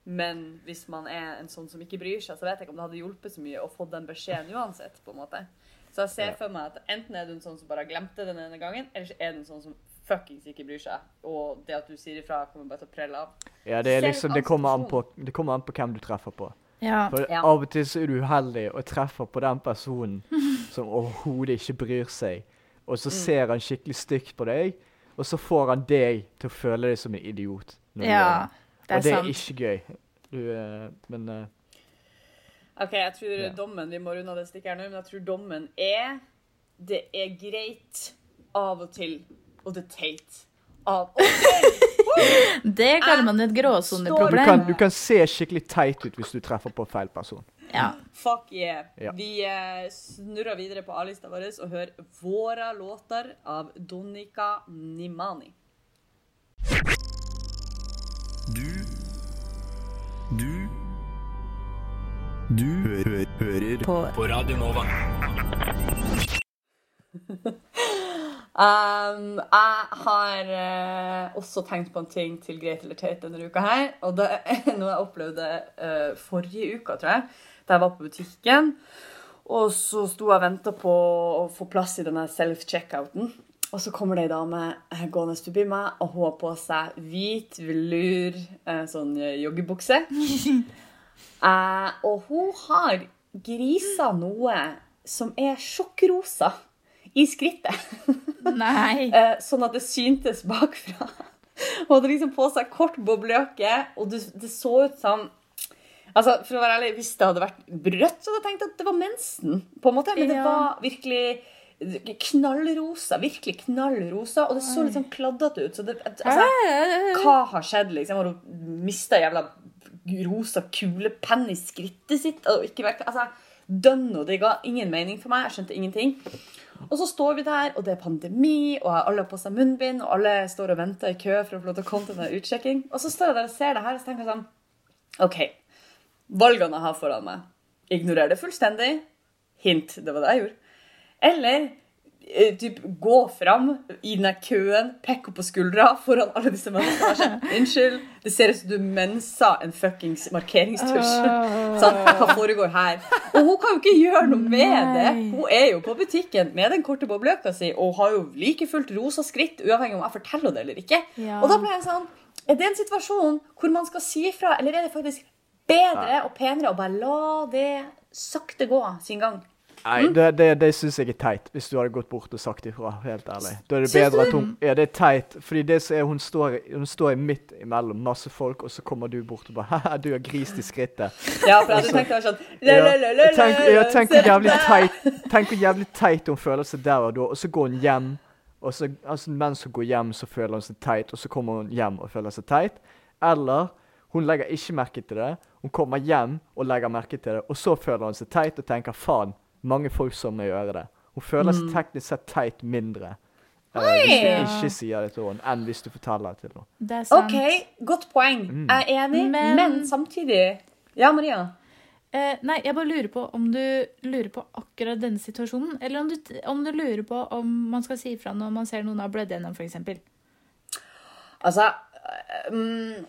Speaker 5: Men hvis man er en sånn som ikke bryr seg, så vet jeg ikke om det hadde hjulpet så mye å få den beskjeden uansett. på en måte. Så jeg ser for meg at enten er du en sånn som bare glemte den ene gangen, eller så er du en sånn som fuckings ikke bryr seg. Og det at du sier ifra, kommer bare til å prelle av.
Speaker 3: Ja, det, er liksom, det, kommer an på, det kommer an på hvem du treffer på.
Speaker 4: Ja.
Speaker 3: For
Speaker 5: Ja.
Speaker 3: Av og til så er du uheldig og treffer på den personen som overhodet ikke bryr seg. Og så ser han skikkelig stygt på deg, og så får han deg til å føle deg som en idiot. når
Speaker 4: ja.
Speaker 3: det.
Speaker 4: Det er
Speaker 3: og det er
Speaker 4: sant.
Speaker 3: ikke gøy. Du, eh, men eh,
Speaker 5: OK, jeg tror
Speaker 3: Ja.
Speaker 5: dommen Vi må runde av det stikket her nå, men jeg tror dommen er Det er greit av og til, og det er teit av og til.
Speaker 4: Det kaller man et
Speaker 3: du,
Speaker 4: gråsoneproblem.
Speaker 3: kan, du kan se skikkelig teit ut hvis du treffer på feil person.
Speaker 4: Ja.
Speaker 5: Fuck yeah.
Speaker 3: Ja.
Speaker 5: Vi eh, snurrer videre på A-lista vår og hører våre låter av Donika Nimani.
Speaker 2: Du Du Du hø hø hører på. på Radio Nova.
Speaker 5: Um, jeg har uh, også tenkt på en ting til greit eller teit denne uka her. Og det er noe jeg opplevde uh, forrige uka, tror jeg. Da jeg var på butikken. Og så sto jeg og venta på å få plass i denne self-checkouten. Og så kommer det ei dame eh, gående forbi meg, og hun har på seg hvit velur eh, sånn joggebukse. Eh, og hun har grisa noe som er sjokkrosa i skrittet.
Speaker 4: Nei.
Speaker 5: Eh, sånn at det syntes bakfra. Hun hadde liksom på seg kort boblejakke, og det, det så ut som Altså, for å være ærlig, Hvis det hadde vært rødt, så hadde jeg tenkt at det var mensen. på en måte, Men det
Speaker 4: Ja.
Speaker 5: var virkelig knallrosa. Virkelig knallrosa. Og det så litt sånn kladdete ut. Så det, altså, hva har skjedd? liksom? Har hun mista jævla rosa kulepenn i skrittet sitt? Og ikke vært, altså, Dønn og det ga ingen mening for meg. Jeg skjønte ingenting. Og så står vi der, og det er pandemi, og alle har på seg munnbind, og alle står og venter i kø for å få lov til å komme til den utsjekking. Og så står jeg der og ser det her, og så tenker jeg sånn OK. Valgene jeg har foran meg. Ignorer det fullstendig. Hint, det var det jeg gjorde. Eller typ, gå fram i den der køen, pekk opp på skuldra foran alle disse menneskene. sånn, Unnskyld, det ser ut som du mensa en fuckings markeringstusj. Sånn, hva foregår her? Og hun kan jo ikke gjøre noe med det. Hun er jo på butikken med den korte boblejakka si og har jo like fullt rosa skritt, uavhengig om jeg forteller det eller ikke.
Speaker 4: Ja.
Speaker 5: Og da ble jeg sånn Er det en situasjon hvor man skal si ifra, eller er det faktisk bedre og penere å bare la det sakte gå sin gang?
Speaker 3: Nei, det, det, det syns jeg er teit, hvis du hadde gått bort og sagt ifra. Helt ærlig. Da er det bedre at hun Ja, det er teit. Fordi det som er, hun står, hun står midt imellom masse folk, og så kommer du bort og bare Haha, du har grist i skrittet.
Speaker 5: Ja, for jeg hadde tenkt å være sånn
Speaker 3: Ja. Tenk, ja, tenk hvor jævlig teit Tenk hvor jævlig teit hun føler seg der og da, og så går hun hjem. Og så, altså, mens hun går hjem, så føler hun seg teit, og så kommer hun hjem og føler seg teit. Eller hun legger ikke merke til det. Hun kommer hjem og legger merke til det, og så føler hun seg teit og tenker faen, mange folk som må gjøre det. Hun føler seg teknisk sett teit mindre. uh, hvis du ikke sier det til henne, enn hvis du forteller det til henne.
Speaker 4: Det er sant.
Speaker 5: OK, godt poeng. Jeg er enig, men,
Speaker 4: Men-
Speaker 5: samtidig Ja, Maria?
Speaker 4: Uh, nei, jeg bare lurer på om du lurer på akkurat denne situasjonen, eller om du, om du lurer på om man skal si ifra når man ser noen har blødd gjennom, f.eks.
Speaker 5: Altså um,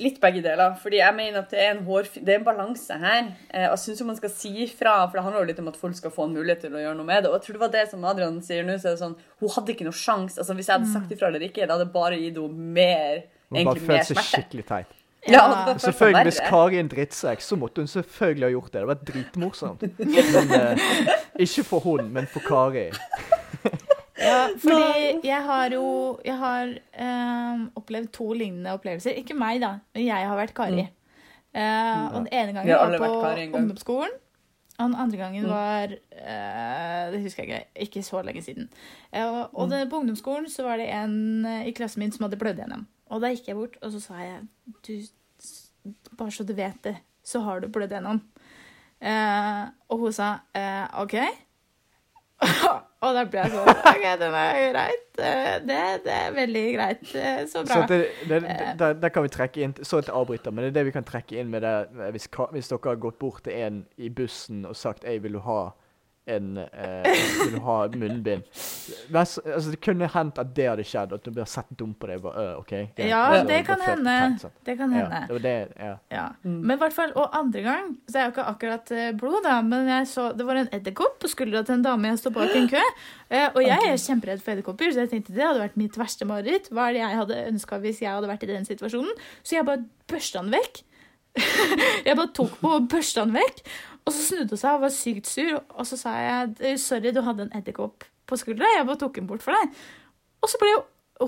Speaker 5: Litt begge deler. Fordi jeg mener at det er en, det er en balanse her. Eh, jeg syns man skal si ifra, for det handler jo litt om at folk skal få en mulighet til å gjøre noe med det. Og jeg tror det var det som Adrian sier nå. så er det sånn, Hun hadde ikke noe sjanse. Altså, hvis jeg hadde sagt ifra eller ikke, det hadde bare gitt henne mer
Speaker 3: Hun bare
Speaker 5: mer
Speaker 3: seg
Speaker 5: smerte.
Speaker 3: skikkelig teit.
Speaker 5: Ja, ja
Speaker 3: Selvfølgelig, Hvis. Kari er en drittsekk, så måtte hun selvfølgelig ha gjort det. Det var dritmorsomt. Men, eh, ikke for hun, men for Kari.
Speaker 4: Ja, fordi jeg har jo Jeg har ehm, opplevd to lignende opplevelser. Ikke meg, da, men jeg har vært Kari. Eh, og den ene gangen var på ungdomsskolen. Og den andre gangen var eh, Det husker jeg ikke. Ikke så lenge siden. Eh, og og det, på ungdomsskolen så var det en i klassen min som hadde blødd gjennom. Og da gikk jeg bort, og så sa jeg du, Bare så du vet det, så har du blødd gjennom. Eh, og hun sa eh, OK. og da ble jeg sånn OK, den er greit. Eh, Det, det er veldig greit. Eh, Så bra.
Speaker 3: Så det, det, der, der kan vi trekke inn Så et avbryter, men det er det vi kan trekke inn med det eh, hvis, hvis dere har gått bort til en i bussen og sagt Ei, vil du ha en eh, Vil du ha munnbind? Mest- Altså, det kunne hendt at det hadde skjedd, at du blir sett dum på det. Bare, øh, okay, greit.
Speaker 4: Ja, det,
Speaker 3: det
Speaker 4: kan hende. Det kan
Speaker 3: Ja,
Speaker 4: hende.
Speaker 3: det var det, ja.
Speaker 4: Ja.
Speaker 5: Mm.
Speaker 4: Men i hvert fall, Og andre gang så er jo ikke akkurat eh, blod, da, men jeg så, det var en edderkopp på skuldra til en dame jeg sto bak i en kø. Eh, og jeg er kjemperedd for edderkopper, så jeg tenkte det hadde vært mitt verste mareritt. Hva er det jeg hadde ønska hvis jeg hadde vært i den situasjonen? Så jeg bare børsta den vekk. jeg bare tok på og børsta den vekk. Og så snudde hun seg og var sykt sur, og så sa jeg «Eh, sorry, du hadde en edderkopp på skuldra. Jeg bare tok den bort for deg. Og så ble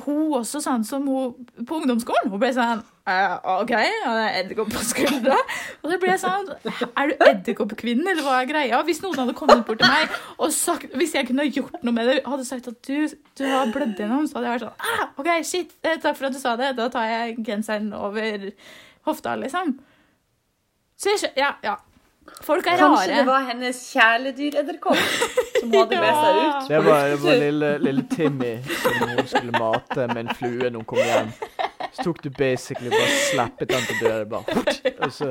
Speaker 4: hun også sånn som hun på ungdomsskolen. Hun ble sånn «Eh, OK, er edderkopp på skuldra. Og så ble jeg sånn Er du edderkoppkvinnen, eller hva er greia? Hvis noen hadde kommet bort til meg og sagt Hvis jeg kunne gjort noe med det, hadde sagt at du, du har blødd gjennom, så hadde jeg vært sånn ah, OK, shit, eh, takk for at du sa det. Da tar jeg genseren over hofta, liksom. Så jeg skjønner Ja, ja. Folk er
Speaker 5: Kanskje det var hennes kjæledyredderkopp som hun hadde med seg ut.
Speaker 3: Det var, det var lille, lille Timmy som hun skulle mate med en flue når hun kom hjem. Så tok du basically bare slappet den til døde. Bare, og så,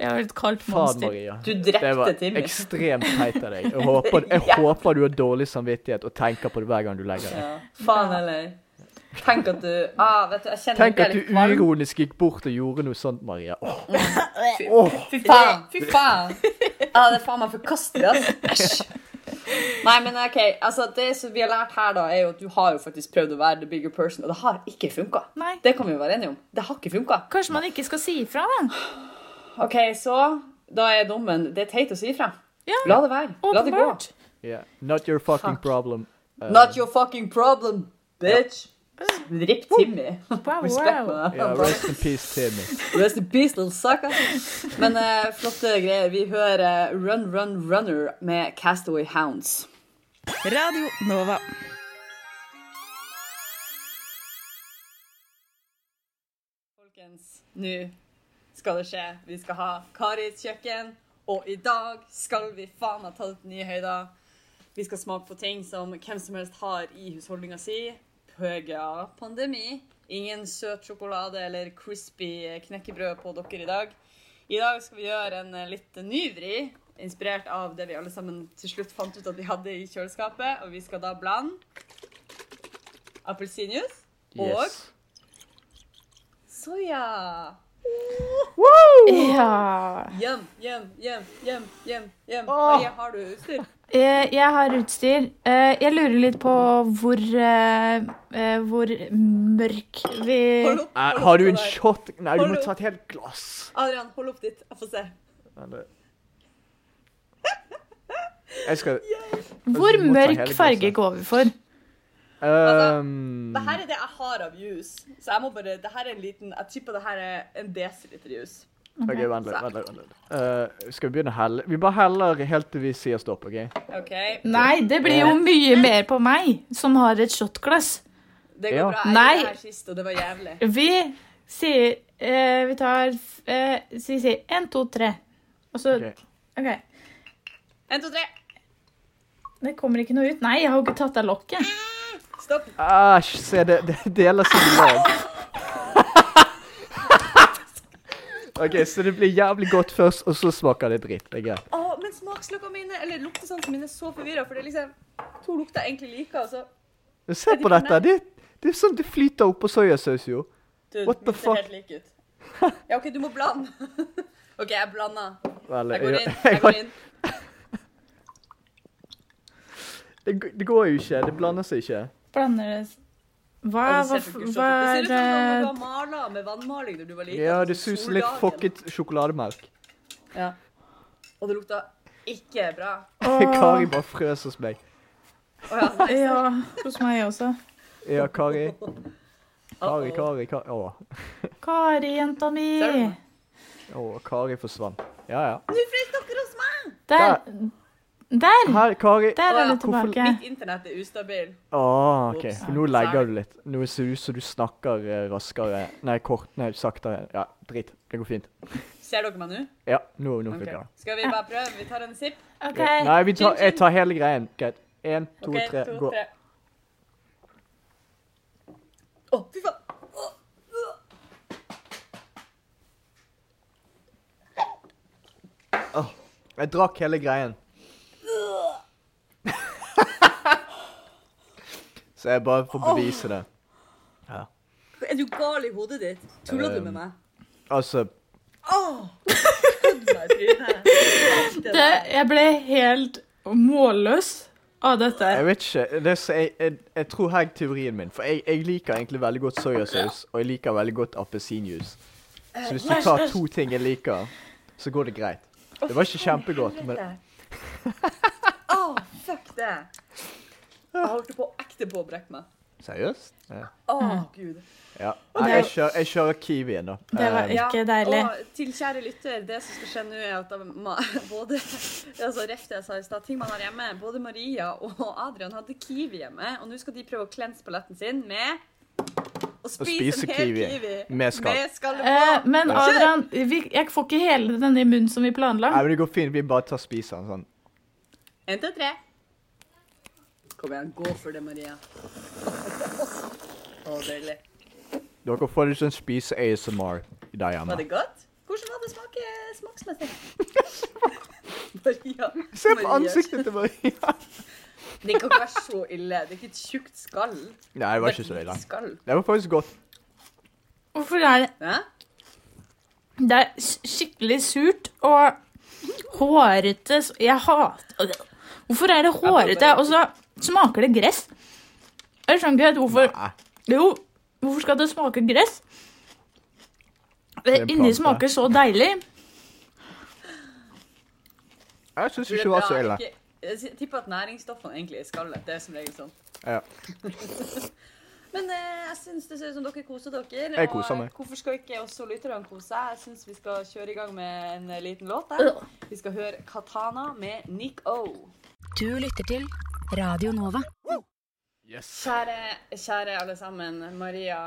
Speaker 4: Jeg var et kaldt
Speaker 3: monster.
Speaker 4: monster.
Speaker 3: Maria.
Speaker 5: Du
Speaker 3: Det var
Speaker 5: Timmy.
Speaker 3: ekstremt teit av deg. Jeg håper, jeg håper du har dårlig samvittighet og tenker på det hver gang du legger deg.
Speaker 5: Ja, faen heller. Tenk at du ah, vet du, jeg kjenner
Speaker 3: Tenk at du uironisk gikk bort og gjorde noe sånt, Maria. Oh.
Speaker 5: Fy,
Speaker 3: åh.
Speaker 5: fy faen! Fy faen! Ah, det er faen meg forkastelig, altså. Æsj. Nei, men OK. altså Det som vi har lært her, da, er jo at du har jo faktisk prøvd å være the bigger person, og det har ikke funka. Det kan vi jo være enige om. Det har ikke funka.
Speaker 4: Kanskje man ikke skal si ifra, da.
Speaker 5: OK, så da er dommen Det er teit å si ifra.
Speaker 4: Ja,
Speaker 5: La det være. La det gå.
Speaker 3: Yeah. Not your fucking
Speaker 5: Fuck.
Speaker 3: problem. Uh,
Speaker 5: Not your fucking problem, bitch. Ripp Timmy.
Speaker 4: Wow,
Speaker 5: Respekt
Speaker 4: wow.
Speaker 5: med det.
Speaker 3: yeah, rest in peace, Timmy.
Speaker 5: Rest in peace, little sucker. Men uh, flotte greier. Vi hører Run Run Runner med Castaway Hounds.
Speaker 6: Radio Nova.
Speaker 5: Folkens, nå skal det skje. Vi skal ha Karis kjøkken, og i dag skal vi faen ha tatt nye høyder. Vi skal smake på ting som hvem som helst har i husholdninga si. Pøga pandemi. Ingen søt sjokolade eller crispy knekkebrød på dere i dag. I dag skal vi gjøre en eh, litt ny vri, inspirert av det vi alle sammen til slutt fant ut at vi hadde i kjøleskapet. Og vi skal da blande appelsinjuice og
Speaker 3: Yes.
Speaker 5: soya.
Speaker 4: Ja.
Speaker 5: Hjem, hjem, hjem, hjem, hjem. hjem. Maria, har du utstyr?
Speaker 4: Eh, Jeg har utstyr. Eh, Jeg lurer litt på hvor, eh, hvor mørk vi
Speaker 5: Hold opp. Hold opp
Speaker 3: har du en shot? Nei, du må ta et helt glass.
Speaker 5: Adrian, hold opp ditt. Jeg får se.
Speaker 3: Jeg skal
Speaker 4: Hvor mørk farge går vi for?
Speaker 3: um,
Speaker 5: Det her er det jeg har av juice. Så jeg må bare Det her er en liten Jeg tipper det her er en desiliter juice.
Speaker 3: OK, vent litt. vent litt, vent litt. Eh, skal vi begynne å helle? Vi bare heller helt til vi sier stopp, OK?
Speaker 5: OK?
Speaker 4: Nei, det blir jo mye mer på meg, som har et shotglass.
Speaker 5: Det går
Speaker 3: Ja.
Speaker 5: bra. Jeg
Speaker 4: Nei.
Speaker 5: gjorde det her sist, og det var jævlig.
Speaker 4: Vi sier eh, Vi tar eh, Så vi sier én, to, tre. Og så
Speaker 3: Ok.
Speaker 4: OK.
Speaker 5: En, to, tre.
Speaker 4: Det kommer ikke noe ut. Nei, jeg har jo ikke tatt av lokket.
Speaker 5: Stopp.
Speaker 3: Æsj, se, det, det deler seg i lag. OK, så det blir jævlig godt først, og så smaker det dritt. Det er greit.
Speaker 5: Å, men smaksløkene mine, eller luktesansene mine, er så forvirra, for det er liksom To lukter jeg egentlig liker, og så
Speaker 3: Men Se på dette. Det, det er sånn det flyter oppå soyasaus, jo.
Speaker 5: Dude,
Speaker 3: What the
Speaker 5: det ser helt like ut. Ja, OK, du må blande. OK, jeg blander.
Speaker 3: Vel,
Speaker 5: Jeg går inn.
Speaker 3: jeg-
Speaker 5: Jeg går inn.
Speaker 3: Det, det går jo ikke. Det blander seg ikke.
Speaker 4: Blander det Hva,
Speaker 5: er
Speaker 4: hva,
Speaker 5: det ser
Speaker 4: hva
Speaker 5: ut som
Speaker 4: er
Speaker 5: du har
Speaker 4: eh,
Speaker 5: mala med vannmaling da du var liten.
Speaker 3: Ja,
Speaker 5: sånn
Speaker 3: det suser litt
Speaker 5: fokket
Speaker 3: fucket sjokolademelk.
Speaker 5: Ja. Og det lukta ikke bra.
Speaker 3: Kari bare frøs hos meg.
Speaker 5: Oh, ja, nei.
Speaker 4: Ja, hos meg også.
Speaker 3: Ja, Kari. Kari, Kari, Kari. Å,
Speaker 4: Kari, jenta mi.
Speaker 3: Å, Kari forsvant. Ja, ja.
Speaker 5: Nå frøs dere hos meg!
Speaker 4: Der. Der.
Speaker 3: Her, Kari.
Speaker 4: Der er du tilbake.
Speaker 5: Mitt internett er ustabil.
Speaker 3: Ah, OK. For nå legger du litt. Nå ser det ut som du snakker eh, raskere. Nei, kort. Nei, saktere. Ja, drit. Det går fint.
Speaker 5: Ser dere meg nå?
Speaker 3: Ja, nå, nå
Speaker 5: Ok.
Speaker 3: funker det.
Speaker 5: Skal vi bare prøve? Vi tar en sipp.
Speaker 4: OK.
Speaker 3: Nei, vi tar, jeg tar hele greien. Greit. Én, to,
Speaker 5: okay,
Speaker 3: tre,
Speaker 5: to,
Speaker 3: gå.
Speaker 5: Å, oh, fy faen! Oh.
Speaker 3: Jeg drakk hele greien. Så jeg bare får bevise det.
Speaker 5: Er du gal i hodet ditt? Tuller du med meg?
Speaker 3: Altså
Speaker 5: meg i trynet. Det
Speaker 4: jeg ble helt målløs av dette.
Speaker 3: Jeg vet ikke. Det jeg, jeg, jeg tror her er teorien min. For jeg, jeg liker egentlig veldig godt soyasaus, og jeg liker veldig godt appelsinjuice. Så hvis du tar to ting jeg liker, så går det greit. Det var ikke kjempegodt, men
Speaker 5: Å, fuck det. Jeg holdt på ekte på å brekke meg.
Speaker 3: Seriøst? Ja.
Speaker 5: Å,
Speaker 4: Mm.
Speaker 5: gud.
Speaker 3: ja. Nei, jeg kjører, jeg kjører Kiwi da.
Speaker 4: Det var
Speaker 3: Eh,
Speaker 4: Ikke deilig.
Speaker 5: Og til kjære lytter, det som skal skje nå, er at både altså ref det jeg sa i stad, ting man har hjemme, både Maria og Adrian hadde kiwi hjemme, og nå skal de prøve å klense paletten sin med å spise,
Speaker 3: spise
Speaker 5: en hel
Speaker 3: kiwi
Speaker 5: kiwi,
Speaker 3: med skall.
Speaker 5: Med
Speaker 4: Eh, men Adrian, vi, jeg får ikke hele den i munnen som vi planla.
Speaker 3: Nei, men det går fint. Vi bare tar spiser den sånn.
Speaker 5: En til tre. Kom igjen, gå for det, Maria. Å, deilig.
Speaker 3: Dere får ikke sånn spise-ASMR der
Speaker 5: Var det godt? Hvordan var det smake, smaksmessig? Maria.
Speaker 3: Se på
Speaker 5: Maria.
Speaker 3: ansiktet til Maria!
Speaker 5: Det kan ikke være så ille. Det er ikke et tjukt skall.
Speaker 3: Nei, det var ikke så ille.
Speaker 5: Skall.
Speaker 3: Det var faktisk godt.
Speaker 4: Hvorfor er det
Speaker 5: Hæ?
Speaker 4: Det er skikkelig surt og hårete Jeg hater Hvorfor er det hårete, og så smaker det gress? Jeg skjønner ikke helt hvorfor
Speaker 3: Nei.
Speaker 4: Jo, hvorfor skal det smake gress?
Speaker 3: er
Speaker 4: Inni smaker så deilig.
Speaker 3: Jeg syns ikke
Speaker 5: det
Speaker 3: det var
Speaker 5: er
Speaker 3: så ille.
Speaker 5: Jeg tipper at næringsstoffene egentlig er i skallet. Det er som regel sånn.
Speaker 3: Ja.
Speaker 5: Men eh, jeg syns det ser ut som dere koser dere.
Speaker 3: Jeg koser meg.
Speaker 5: Og hvorfor skal ikke også lytterne kose seg? Jeg syns vi skal kjøre i gang med en eh, liten låt der. Vi skal høre Katana med Nick O.
Speaker 1: Du lytter til Radio Nova.
Speaker 3: Yes.
Speaker 5: Kjære, kjære alle sammen. Maria,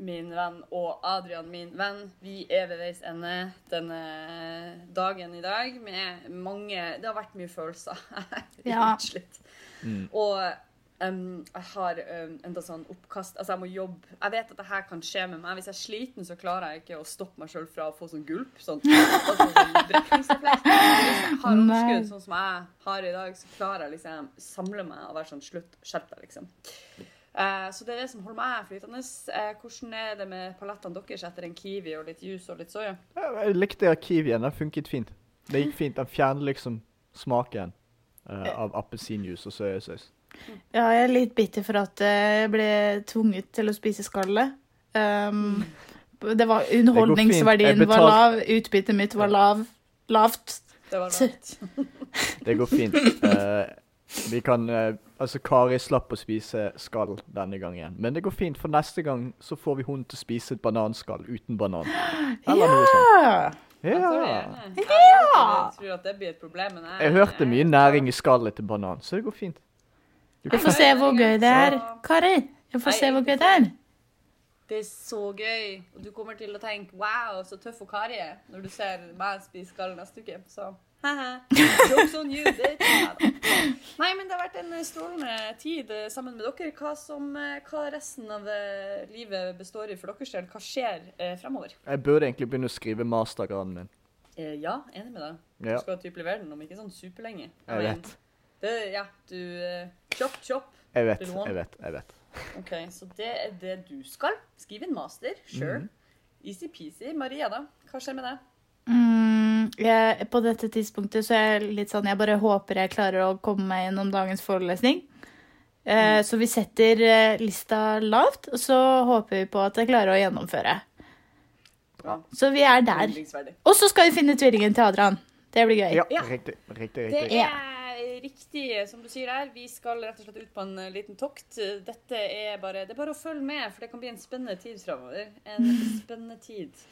Speaker 5: min venn, og Adrian, min venn. Vi er ved veis ende denne dagen i dag med mange Det har vært mye følelser. Er
Speaker 4: Ja.
Speaker 5: utslitt. Og em, jeg har um, enda sånn oppkast Altså, jeg må jobbe. Jeg vet at det her kan skje med meg. Hvis jeg er sliten, så klarer jeg ikke å stoppe meg sjøl fra å få sånn gulp. Sånn, altså, sånn. Hvis jeg har overskudd, sånn som jeg har i dag, så klarer jeg liksom samle meg og være sånn Slutt, skjerp deg, liksom. Eh, så det er det som holder meg flytende. Eh, hvordan er det med palettene deres etter en kiwi og litt juice og litt soya?
Speaker 3: Jeg likte kiwien. Den funket fint. Det gikk fint. Den fjerner liksom smaken eh, av appelsinjuice og soyasaus.
Speaker 4: Ja, jeg er litt bitter for at jeg ble tvunget til å spise skallet. Um, det var. Underholdningsverdien
Speaker 3: det
Speaker 4: var lav, utbyttet mitt var lav, lavt.
Speaker 5: Det var lavt.
Speaker 3: Det går fint. Uh, vi kan uh, Altså, Kari slapp å spise skall denne gangen. Men det går fint, for neste gang så får vi hun til å spise et bananskall uten banan. Eller noe sånt.
Speaker 4: Ja!
Speaker 3: Ja.
Speaker 5: Jeg tror at det blir et problem. Jeg
Speaker 3: hørte mye næring i skallet til banan, så det går fint.
Speaker 4: Vi får se hvor gøy det er. Kari, vi får se hvor gøy det er.
Speaker 5: Det er så gøy. Og du kommer til å tenke 'wow, så tøff og Kari er' når du ser meg spise gall neste uke. Så haha. Jokes on you, Det. Nei, men det har vært en strålende tid eh, sammen med dere. Hva, som, eh, hva resten av eh, livet består i for deres del? Hva skjer eh, fremover?
Speaker 3: Jeg burde egentlig begynne å skrive mastergraden min.
Speaker 5: Eh, ja, enig med deg. Du skal typ levere den om ikke sånn superlenge.
Speaker 3: jeg
Speaker 5: Men
Speaker 3: vet.
Speaker 5: Det, ja, du eh, Chop, chop.
Speaker 3: Jeg vet, jeg vet. jeg vet.
Speaker 5: OK, så det er det du skal. Skriv en master. Sure.
Speaker 3: Mm.
Speaker 5: Easy-peasy. Maria, da? Hva skjer med deg?
Speaker 4: Mm, jeg, på dette tidspunktet så er jeg litt sånn Jeg bare håper jeg klarer å komme meg gjennom dagens forelesning. Eh, Så vi setter eh, lista lavt, og så håper vi på at jeg klarer å gjennomføre.
Speaker 5: Bra.
Speaker 4: Så vi er der. Og så skal vi finne tvillingen til Adrian. Det blir gøy.
Speaker 3: Ja,
Speaker 5: riktig,
Speaker 3: riktig. Riktig,
Speaker 5: Det er riktig, som du sier der. Vi skal rett og slett ut på en eh, liten tokt. Dette er bare, det er bare å følge med, for det kan bli en spennende tid framover. En spennende tid.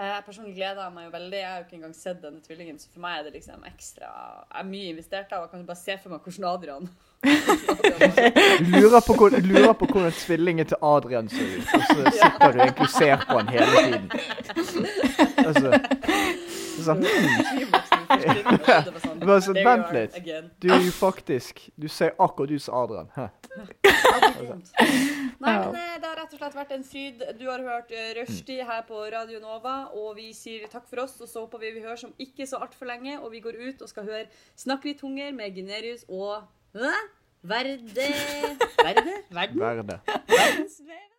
Speaker 5: Jeg personlig gleder meg jo veldig. Jeg har jo ikke engang sett denne tvillingen, så for meg er det liksom ekstra Jeg er mye investert av og kan bare se for meg hvordan Adrian
Speaker 3: Lurer på, hvor, lurer på hvordan tvillingen til Adrian ser ut, og så sitter du egentlig og ser på han hele tiden. Altså, sånn, Bare sånn, vent litt. du er jo faktisk Du ser akkurat ut som Adrian. Hæ?
Speaker 5: Nei, men eh, Det har rett og slett vært en fryd. Du har hørt uh, Rushdie her på Radio Nova, og vi sier takk for oss. Og så håper vi vi høres om ikke så altfor lenge, og vi går ut og skal høre Snakk litt tunger med Gunerius og Hæ? Verde Verde? Verden?
Speaker 3: Verde.
Speaker 5: Verdensvev?